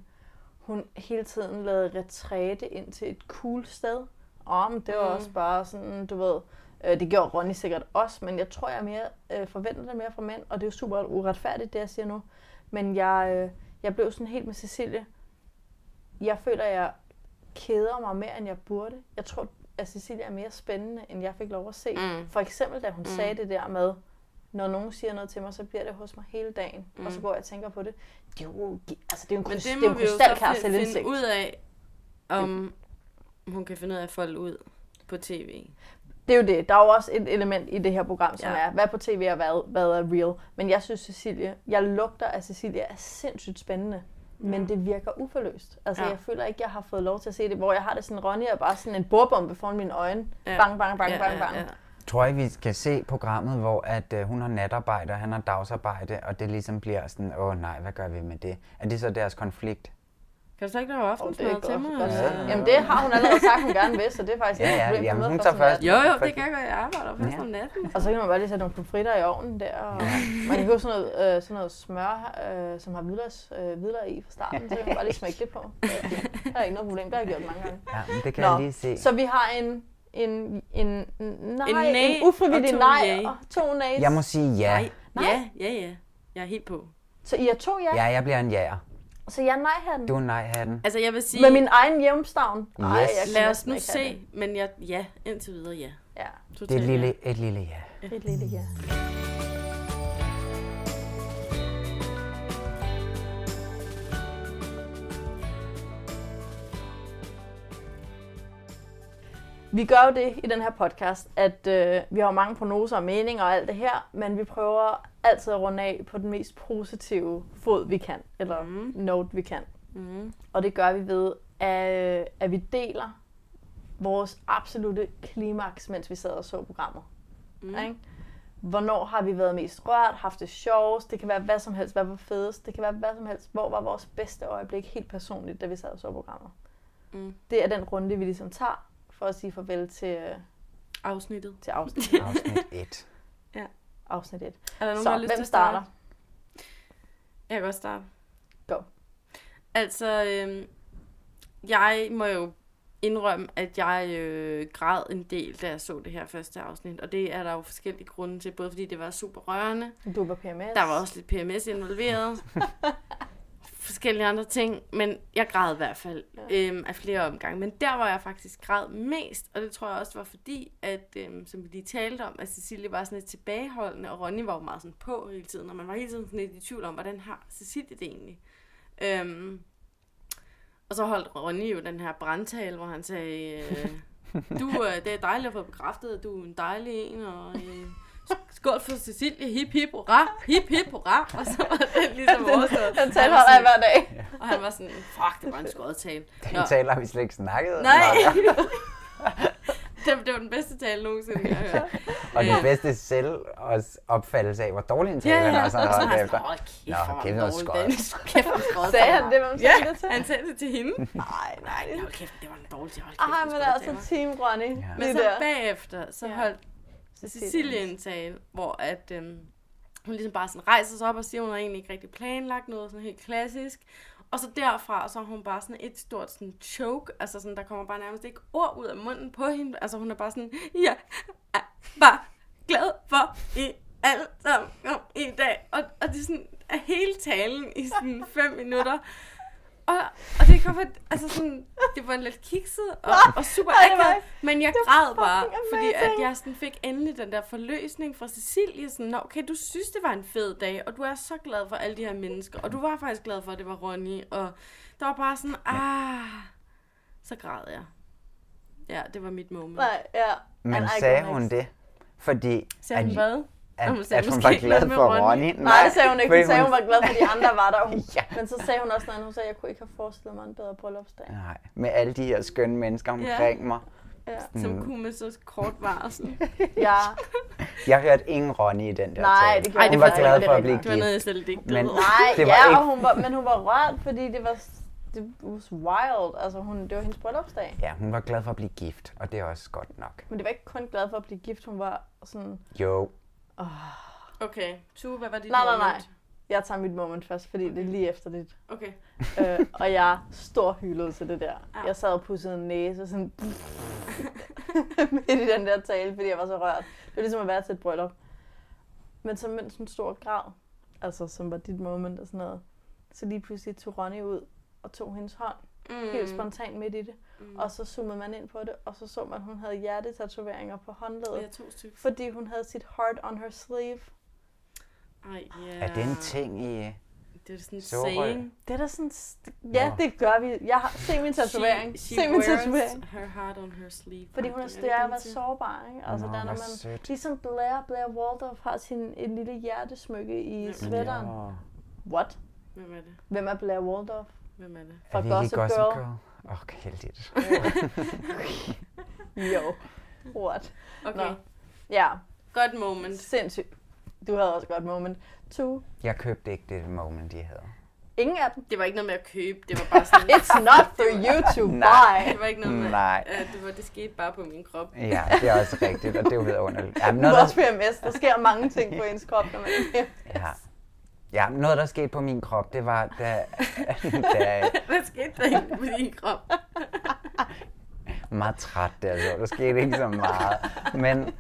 S5: hun hele tiden lavede retræte ind til et cool sted. Og men det var
S1: Mm.
S5: også bare sådan, du ved, øh, det gjorde Ronny sikkert også, men jeg tror, jeg mere øh, forventer det mere fra mænd, og det er jo super uretfærdigt, det jeg siger nu. Men jeg, øh, jeg blev sådan helt med Cecilie. Jeg føler, jeg keder mig mere, end jeg burde. Jeg tror, at Cecilie er mere spændende, end jeg fik lov at se.
S1: Mm.
S5: For eksempel, da hun
S1: Mm.
S5: sagde det der med, når nogen siger noget til mig, så bliver det hos mig hele dagen. Mm. Og så
S1: Mm.
S5: går jeg og tænker på det. Det er jo, altså, det er jo en,
S1: Men
S5: krys-
S1: det
S5: det er
S1: må
S5: jo en
S1: vi jo så fi- finde
S5: selvindsigt.
S1: ud af, om hun kan finde ud af at folde ud på tv.
S5: Det er jo det. Der er jo også et element i det her program, som
S1: Ja.
S5: er, hvad på tv og hvad, hvad er real. Men jeg synes, Cecilie, jeg lugter, at Cecilie er sindssygt spændende. Men det virker uforløst. Altså,
S1: Ja.
S5: jeg føler ikke, jeg har fået lov til at se det, hvor jeg har det sådan, Ronny er bare sådan en bordbombe foran mine øjne.
S1: Ja.
S5: Bang, bang, bang,
S1: Ja,
S5: bang,
S1: ja,
S5: bang.
S1: ja.
S6: Tror jeg, vi skal se programmet, hvor at, øh, hun har natarbejde, og han har dagsarbejde, og det ligesom bliver sådan, åh nej, hvad gør vi med det? Er det så deres konflikt?
S1: Kan du så ikke lave
S5: Oh, det er
S1: aftensmad til
S5: godt.
S1: mig? eller?
S5: Jamen, det har hun allerede sagt, hun gerne vil, så det er faktisk
S6: Ja, ja,
S5: problem
S6: jamen,
S5: noget
S6: hun
S5: for
S6: tager først.
S1: Jo, jo, det kan jeg godt. Jeg arbejder først
S6: Ja.
S1: om natten.
S5: Og så kan man bare lige sætte nogle pomfritter i ovnen der. Og man kan købe sådan noget, øh, sådan noget smør, øh, som har hvidløgs, øh, hvidløg i fra starten. Så kan man bare lige smække det på. Er. Der er ikke noget problem. Det har jeg gjort mange gange.
S6: Ja, men det kan
S5: Nå,
S6: jeg lige se.
S5: Så vi har en, en, en, nej,
S1: En nej
S5: en ufrivillig
S1: og to
S5: nej
S1: yay.
S5: og to nays.
S6: Jeg må sige ja.
S1: Nej. Ja, ja, ja. Jeg er helt på.
S5: Så I er to ja?
S6: Ja, jeg bliver en jaer.
S5: Så jeg er nej-hatten.
S6: Du er nej-hatten.
S1: Altså, jeg vil sige...
S5: Med min egen hjemstavn.
S6: Yes.
S5: Ej, jeg
S1: Lad os nu se, men jeg, ja, indtil videre ja.
S5: det. Ja,
S6: Det er
S1: Totalt
S6: et lille, et lille ja.
S5: et lille ja. Vi gør jo det i den her podcast, at øh, vi har mange prognoser og meninger og alt det her, men vi prøver altid at runde af på den mest positive fod, vi kan, eller mm. note, vi kan.
S1: Mm.
S5: Og det gør vi ved, at, at vi deler vores absolute klimaks, mens vi sad og så programmet. Mm. Ikke? Hvornår har vi været mest rørt, haft det sjovest, det kan være hvad som helst, hvad var fedest, det kan være hvad som helst, hvor var vores bedste øjeblik helt personligt, da vi sad og så programmet.
S1: Mm.
S5: Det er den runde, vi ligesom tager, for at sige farvel til, øh,
S1: Afsnittet.
S5: til afsnit,
S6: Afsnit 1.
S5: afsnit 1.
S1: Er der nogen,
S5: Så,
S1: der har lyst
S5: hvem
S1: til at
S5: starter?
S1: starte? Jeg kan godt starte.
S5: Go.
S1: Altså, øhm, jeg må jo indrømme, at jeg øh, græd en del, da jeg så det her første afsnit. Og det er der jo forskellige grunde til. Både fordi det var super rørende.
S5: Du var PMS.
S1: Der var også lidt PMS involveret. forskellige andre ting. Men jeg græd i hvert fald øhm, af flere omgange. Men der var jeg faktisk græd mest. Og det tror jeg også var fordi, at øhm, som vi lige talte om, at Cecilie var sådan lidt tilbageholdende. Og Ronny var jo meget sådan på hele tiden. Og man var hele tiden sådan lidt i tvivl om, hvordan har Cecilie det egentlig? Øhm, og så holdt Ronny jo den her brandtale, hvor han sagde, øh, du, øh, det er dejligt at få bekræftet, at du er en dejlig en, og øh, skål for Cecilie, hip hip hurra, hip hip hurra, og så var det ligesom overstået.
S5: Den tale holder jeg hver dag.
S1: Og han var sådan, fuck, det var en skåret tale. Nå,
S6: Den taler har vi slet ikke snakket
S1: nej, det, det var den bedste tale nogensinde, jeg har hørt.
S6: Og den bedste selvopfattelse af, hvor dårlig en tale
S1: Ja,
S6: han
S1: ja,
S6: er,
S1: og
S6: så
S1: så
S6: han
S1: har
S6: holdt
S1: han
S6: efter.
S1: sådan, hold kæft,
S6: Nå,
S1: var
S6: kæft,
S1: den
S6: noget
S1: den- Kæft, hvor skåret
S5: Sagde han det? Hvem
S1: Ja,
S5: sagde det til?
S1: han sagde det til hende.
S5: Nej, nej.
S1: Ej, hold kæft, det var en dårlig tale. Hold kæft,
S5: Ej,
S1: hvor
S5: men
S1: skåret
S5: altså
S1: tale.
S5: Team Ronny.
S6: Ja.
S1: Men så bagefter, så
S5: Ja.
S1: holdt Cecilie en tale, hvor at, øhm, hun ligesom bare sådan rejser sig op og siger, hun har egentlig ikke rigtig planlagt noget sådan helt klassisk. Og så derfra, så er hun bare sådan et stort sådan choke, altså sådan, der kommer bare nærmest ikke ord ud af munden på hende. Altså hun er bare sådan, er bare glad for, I alle sammen i dag. Og, og det er sådan, er hele talen i sådan fem minutter. Og, og det kom altså sådan, det var lidt kikset og, og super akavet, men jeg græd bare, fordi at jeg sådan fik endelig den der forløsning fra Cecilie, sådan, "Nå, okay, du synes, det var en fed dag, og du er så glad for alle de her mennesker, og du var faktisk glad for, at det var Ronny, og der var bare sådan, ah, så græd jeg. Ja, det var mit moment.
S5: Nej, ja.
S6: Men sagde hun det? Fordi
S1: Sagde hun
S6: at,
S1: hvad?
S6: At,
S1: Hun sagde
S6: at hun var
S1: ikke
S6: glad for
S1: Ronny.
S6: Ronny?
S5: Nej, det sagde hun ikke. Hun sagde, hun var glad for, at de andre var der.
S6: Ja.
S5: Men så sagde hun også noget andet. Hun sagde, at jeg kunne ikke have forestillet mig en bedre bryllupsdag.
S6: Nej, med alle de her skønne mennesker omkring mig.
S5: Ja.
S1: Som kunne med så kort varsel.
S5: ja.
S6: Jeg hørte ingen Ronny i den der
S5: Nej,
S6: tale.
S5: det gjorde
S1: Ej, det
S6: Hun var glad for at
S5: ikke.
S6: blive
S1: Det var noget, jeg
S6: gift.
S1: selv digtede.
S6: Men-
S5: Nej,
S6: Det var
S5: ja,
S6: ikke-
S5: og hun var, men hun var rørt, fordi det var, det was wild. Altså, hun, det var hendes bryllupsdag.
S6: Ja, hun var glad for at blive gift, og det er også godt nok.
S5: Men det var ikke kun glad for at blive gift, hun var sådan...
S6: Jo,
S1: Okay, Tue, hvad var dit
S5: Nej, nej,
S1: moment?
S5: nej. Jeg tager mit moment først, fordi det er lige efter dit.
S1: Okay.
S5: øh, og jeg stor hylede til det der.
S1: Ja.
S5: Jeg sad og pudsede en næse sådan midt i den der tale, fordi jeg var så rørt. Det var ligesom at være til et bryllup. Men så mens hun stod og græd, altså som var dit moment og sådan noget, så lige pludselig tog Ronny ud og tog hendes hånd, mm. helt spontant midt i det. Mm. Og så zoomede man ind på det, og så så man, at hun havde hjertetatoveringer på håndledet,
S1: Ja, to stykker.
S5: fordi hun havde sit heart on her sleeve.
S1: Ej, ja.
S6: er det en ting i...
S1: Det er sådan en saying.
S5: Det er da sådan... Ja,
S6: Nå.
S5: det gør vi. Jeg har... Se min tatovering.
S1: She,
S5: Se
S1: she
S5: min
S1: wears
S5: tatovering.
S1: her heart on her sleeve.
S5: Fordi hun er større
S1: til?
S5: sårbar, ikke? Altså,
S6: Nå,
S5: der, når man,
S6: sødt.
S5: ligesom Blair, Blair Waldorf har sin en lille hjertesmykke i sweateren.
S6: Ja.
S5: What?
S1: Hvem er det?
S5: Hvem er Blair Waldorf?
S1: Hvem er det?
S5: Fra
S6: Er det
S5: Gossip
S6: Gossip
S5: Girl?
S6: Girl? Åh, oh, heldigt.
S5: Jo. What?
S1: Okay,
S5: Nå. Ja,
S1: godt moment.
S5: sindssygt. Du havde også et godt moment. To.
S6: Jeg købte ikke det moment, de havde.
S5: Ingen af dem.
S1: Det var ikke noget med at købe, det var bare sådan...
S5: It's not for you to
S6: Nej.
S5: buy.
S1: Det var ikke noget med,
S6: Nej.
S1: at det, var, det skete bare på min krop.
S6: Ja, det er også rigtigt, og det er jo vidunderligt. Ja,
S5: Du
S6: noget,
S5: er også PMS. Der sker mange ting på ens krop, når man er
S6: ja. Ja, noget, der skete på min krop, det var, da, da
S1: Hvad skete der ikke på din krop?
S6: meget træt der, så der skete ikke så meget. Men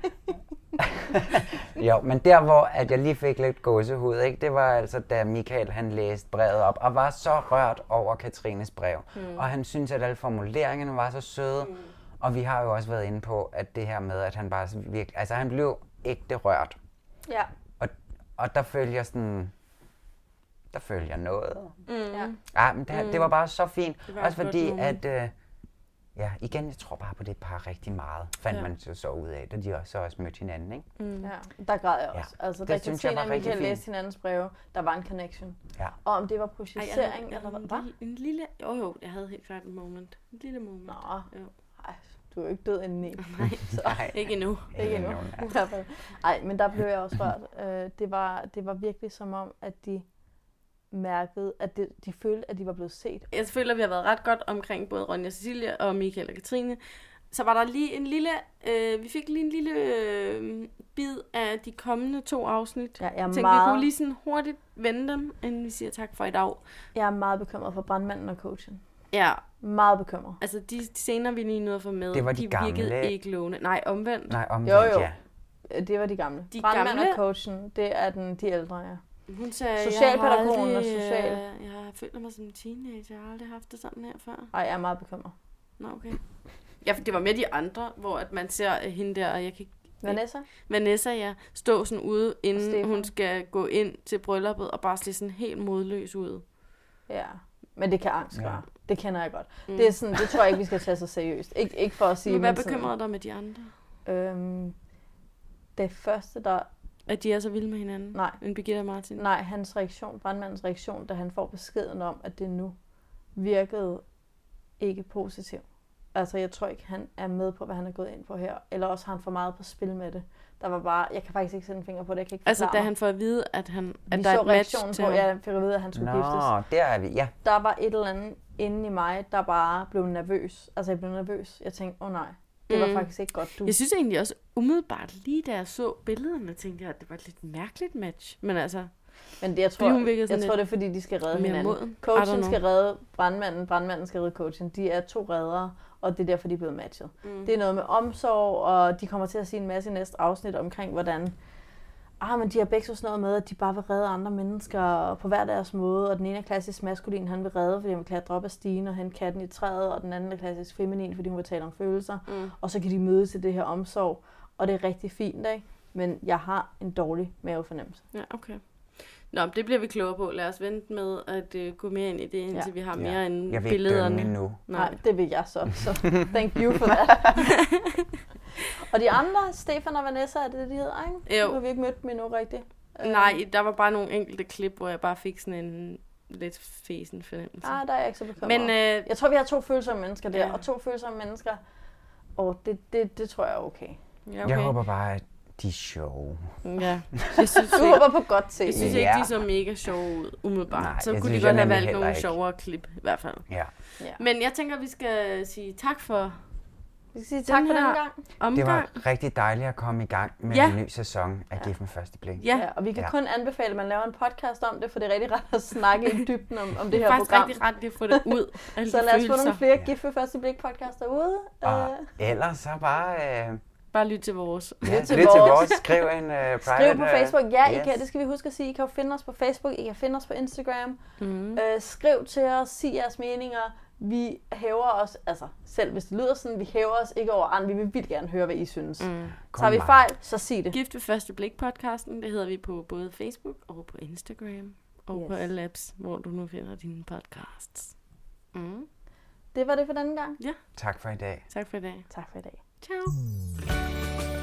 S6: Jo, men der hvor at jeg lige fik lidt gåsehud, ikke, det var altså da Michael han læste brevet op og var så rørt over Katrines brev. Mm. Og han synes at alle formuleringerne var så søde. Mm. Og vi har jo også været inde på at det her med at han bare virkelig, altså han blev ægte rørt.
S5: Ja.
S6: Og, og der følger sådan der følger noget.
S1: Mm.
S5: Ja.
S6: Ja, men det, mm. det var bare så fint.
S1: Det var
S6: Også fordi, at... Øh, ja, igen, jeg tror bare på det par rigtig meget. Fandt
S1: Ja.
S6: ja. man så, så ud af, da de også, så også mødte hinanden, ikke?
S1: Mm.
S5: Ja, der græd jeg
S6: Ja,
S5: også. Altså,
S6: det
S5: da
S6: synes jeg var rigtig fint.
S5: læste hinandens breve, der var en connection.
S6: Ja.
S5: Og om det var projicering eller hvad?
S1: en, lille, en lille... Jo, jo, jeg havde helt klart en moment. En lille moment.
S5: Nå,
S1: Jo.
S5: ej, du er jo ikke død indeni.
S1: Nej,
S6: Nej,
S1: ikke endnu.
S5: Ikke endnu.
S6: nej.
S5: Ej, men der blev jeg også rørt. Øh, det, var, det var virkelig som om, at de mærkede, at det, de følte, at de var blevet set.
S1: Jeg føler, at vi har været ret godt omkring både Ronja Cecilia og Michael og Katrine. Så var der lige en lille... Øh, vi fik lige en lille øh, bid af de kommende to afsnit.
S5: Ja, jeg, er
S1: Jeg tænkte, vi
S5: meget,
S1: kunne lige sådan hurtigt vende dem, inden vi siger tak for i dag.
S5: jeg er meget bekymret for brandmanden og coachen.
S1: Ja,
S5: Meget bekymret.
S1: altså de scener, vi lige nåede at få med,
S6: Det var de
S1: virkede
S6: gamle.
S1: ikke lovende. Nej, omvendt.
S6: Nej, omvendt,
S5: Jo, jo.
S6: ja.
S5: Øh, Det var de gamle.
S1: De
S5: Brandmanden
S1: gamle?
S5: og coachen, det er den, de ældre, ja.
S1: Hun sagde,
S5: Socialpædagogen
S1: jeg har
S5: og
S1: aldrig,
S5: social.
S1: øh, Jeg har følt mig som en teenager. Jeg har aldrig haft det sådan her før.
S5: Ej, jeg er meget bekymret.
S1: Nå, okay. Ja, for det var med de andre, hvor at man ser øh, hende der, og jeg kan ikke
S5: Vanessa?
S1: Vanessa, ja, stå sådan ude, inden
S5: Stefan.
S1: hun skal gå ind til brylluppet, og bare se sådan helt modløs ud.
S5: Ja. Men det kan angst
S6: Ja.
S5: gøre. Det kender jeg godt.
S1: Mm.
S5: Det, er sådan, det tror jeg ikke, vi skal tage så seriøst. Ik- ikke for at sige,
S1: Men hvad bekymrede dig med de andre?
S5: Øhm, det første, der...
S1: At de er så vilde med hinanden?
S5: Nej.
S1: En Birgitte og Martin?
S5: Nej, hans reaktion, brandmandens reaktion, da han får beskeden om, at det nu virkede ikke positivt. Altså, jeg tror ikke, han er med på, hvad han er gået ind på her. Eller også har han for meget på spil med det. Der var bare... Jeg kan faktisk ikke sætte en finger på det. Jeg kan ikke
S1: Altså, da han får at vide, at, han, at
S5: Vi
S1: der er
S5: så
S1: et match
S5: reaktionen
S1: til
S5: på,
S1: ham.
S5: ja, jeg fik at vide, at han skulle giftes.
S6: Nå, der er vi, ja.
S5: Der var et eller andet inde i mig, der bare blev nervøs. Altså, jeg blev nervøs. Jeg tænkte, åh oh, nej, det var
S1: Mm.
S5: faktisk ikke godt, du.
S1: Jeg synes egentlig også umiddelbart, lige da jeg så billederne, tænkte jeg, at det var et lidt mærkeligt match. Men altså,
S5: Men det, jeg tror,
S1: hun
S5: jeg
S1: sådan
S5: tror, det er, fordi de skal redde hinanden.
S1: moden.
S5: Coachen skal redde brandmanden, brandmanden skal redde coachen. De er to reddere, og det er derfor, de er blevet matchet.
S1: Mm.
S5: Det er noget med omsorg, og de kommer til at sige en masse i næste afsnit omkring, hvordan ah, men de har begge så sådan noget med, at de bare vil redde andre mennesker på hver deres måde, og den ene er klassisk maskulin, han vil redde, fordi han vil klatre op ad stigen og hente katten i træet, og den anden er klassisk feminin, fordi hun vil tale om følelser,
S1: Mm.
S5: og så kan de mødes til det her omsorg, og det er rigtig fint, ikke? Men jeg har en dårlig mavefornemmelse.
S1: Ja, okay. Nå, det bliver vi klogere på. Lad os vente med at uh, gå mere ind i det, indtil
S5: Ja.
S1: vi har
S6: Ja.
S1: mere end
S6: Jeg vil ikke
S1: billederne.
S6: dømme endnu.
S5: Nej, det vil jeg så. Så thank you for that. Og de andre, Stefan og Vanessa, er det det, de hedder, ikke?
S1: Jo.
S5: Nu har vi ikke mødt dem endnu rigtigt. Øh,
S1: Nej, der var bare nogle enkelte klip, hvor jeg bare fik sådan en lidt fesen fornemmelse.
S5: Nej, der er jeg ikke så bekymret.
S1: Men øh,
S5: Jeg tror, vi har to følsomme mennesker der,
S1: Ja.
S5: og to følsomme mennesker, og det, det, det tror jeg er okay.
S1: ja,
S6: Okay. Jeg håber bare, at de er sjove.
S1: Ja, jeg synes,
S5: Du håber på godt til.
S1: jeg synes
S6: Ja.
S1: ikke, de så mega sjove ud, umiddelbart.
S6: Nej,
S1: så kunne de
S6: synes
S1: godt
S6: jeg
S1: have valgt nogle
S6: ikke.
S1: sjovere klip, i hvert fald.
S6: Ja.
S5: Ja.
S1: Men jeg tænker, vi skal sige tak for
S5: Vi skal sige tak for
S1: her-
S5: den gang.
S1: omgang.
S6: Det var rigtig dejligt at komme i gang med
S1: Ja.
S6: en ny sæson af Gift med første blik.
S1: Ja,
S5: Ja, og vi kan
S6: Ja.
S5: kun anbefale, at man laver en podcast om det, for det er rigtig rart at snakke i dybden om, om det
S1: det
S5: her
S1: er faktisk
S5: program.
S1: rigtig ret at få det ud.
S5: Så lad os få nogle flere gift ved første blik podcast derude.
S6: Og
S5: Øh,
S6: ellers så bare øh,
S1: Bare lyt til vores.
S6: ja,
S5: til
S6: lyt til
S5: vores.
S6: vores. Skriv en uh, private...
S5: Skriv på
S6: øh,
S5: Facebook. Ja, I
S6: yes.
S5: kan, det skal vi huske at sige. I kan jo finde os på Facebook, I kan finde os på Instagram.
S1: Mm.
S5: Øh, skriv til os, sig jeres meninger. Vi hæver os, altså selv hvis det lyder sådan, vi hæver os ikke over andre. Vi vil vildt gerne høre, hvad I synes. Mm. Tager vi fejl, så sig det.
S1: Gift ved første blik podcasten, det hedder vi på både Facebook og på Instagram. Og
S5: Yes.
S1: på alle apps, hvor du nu finder dine podcasts. Mm.
S5: Det var det for denne gang.
S6: Tak for i dag.
S1: Tak for i dag.
S5: Tak for i dag.
S1: Ciao.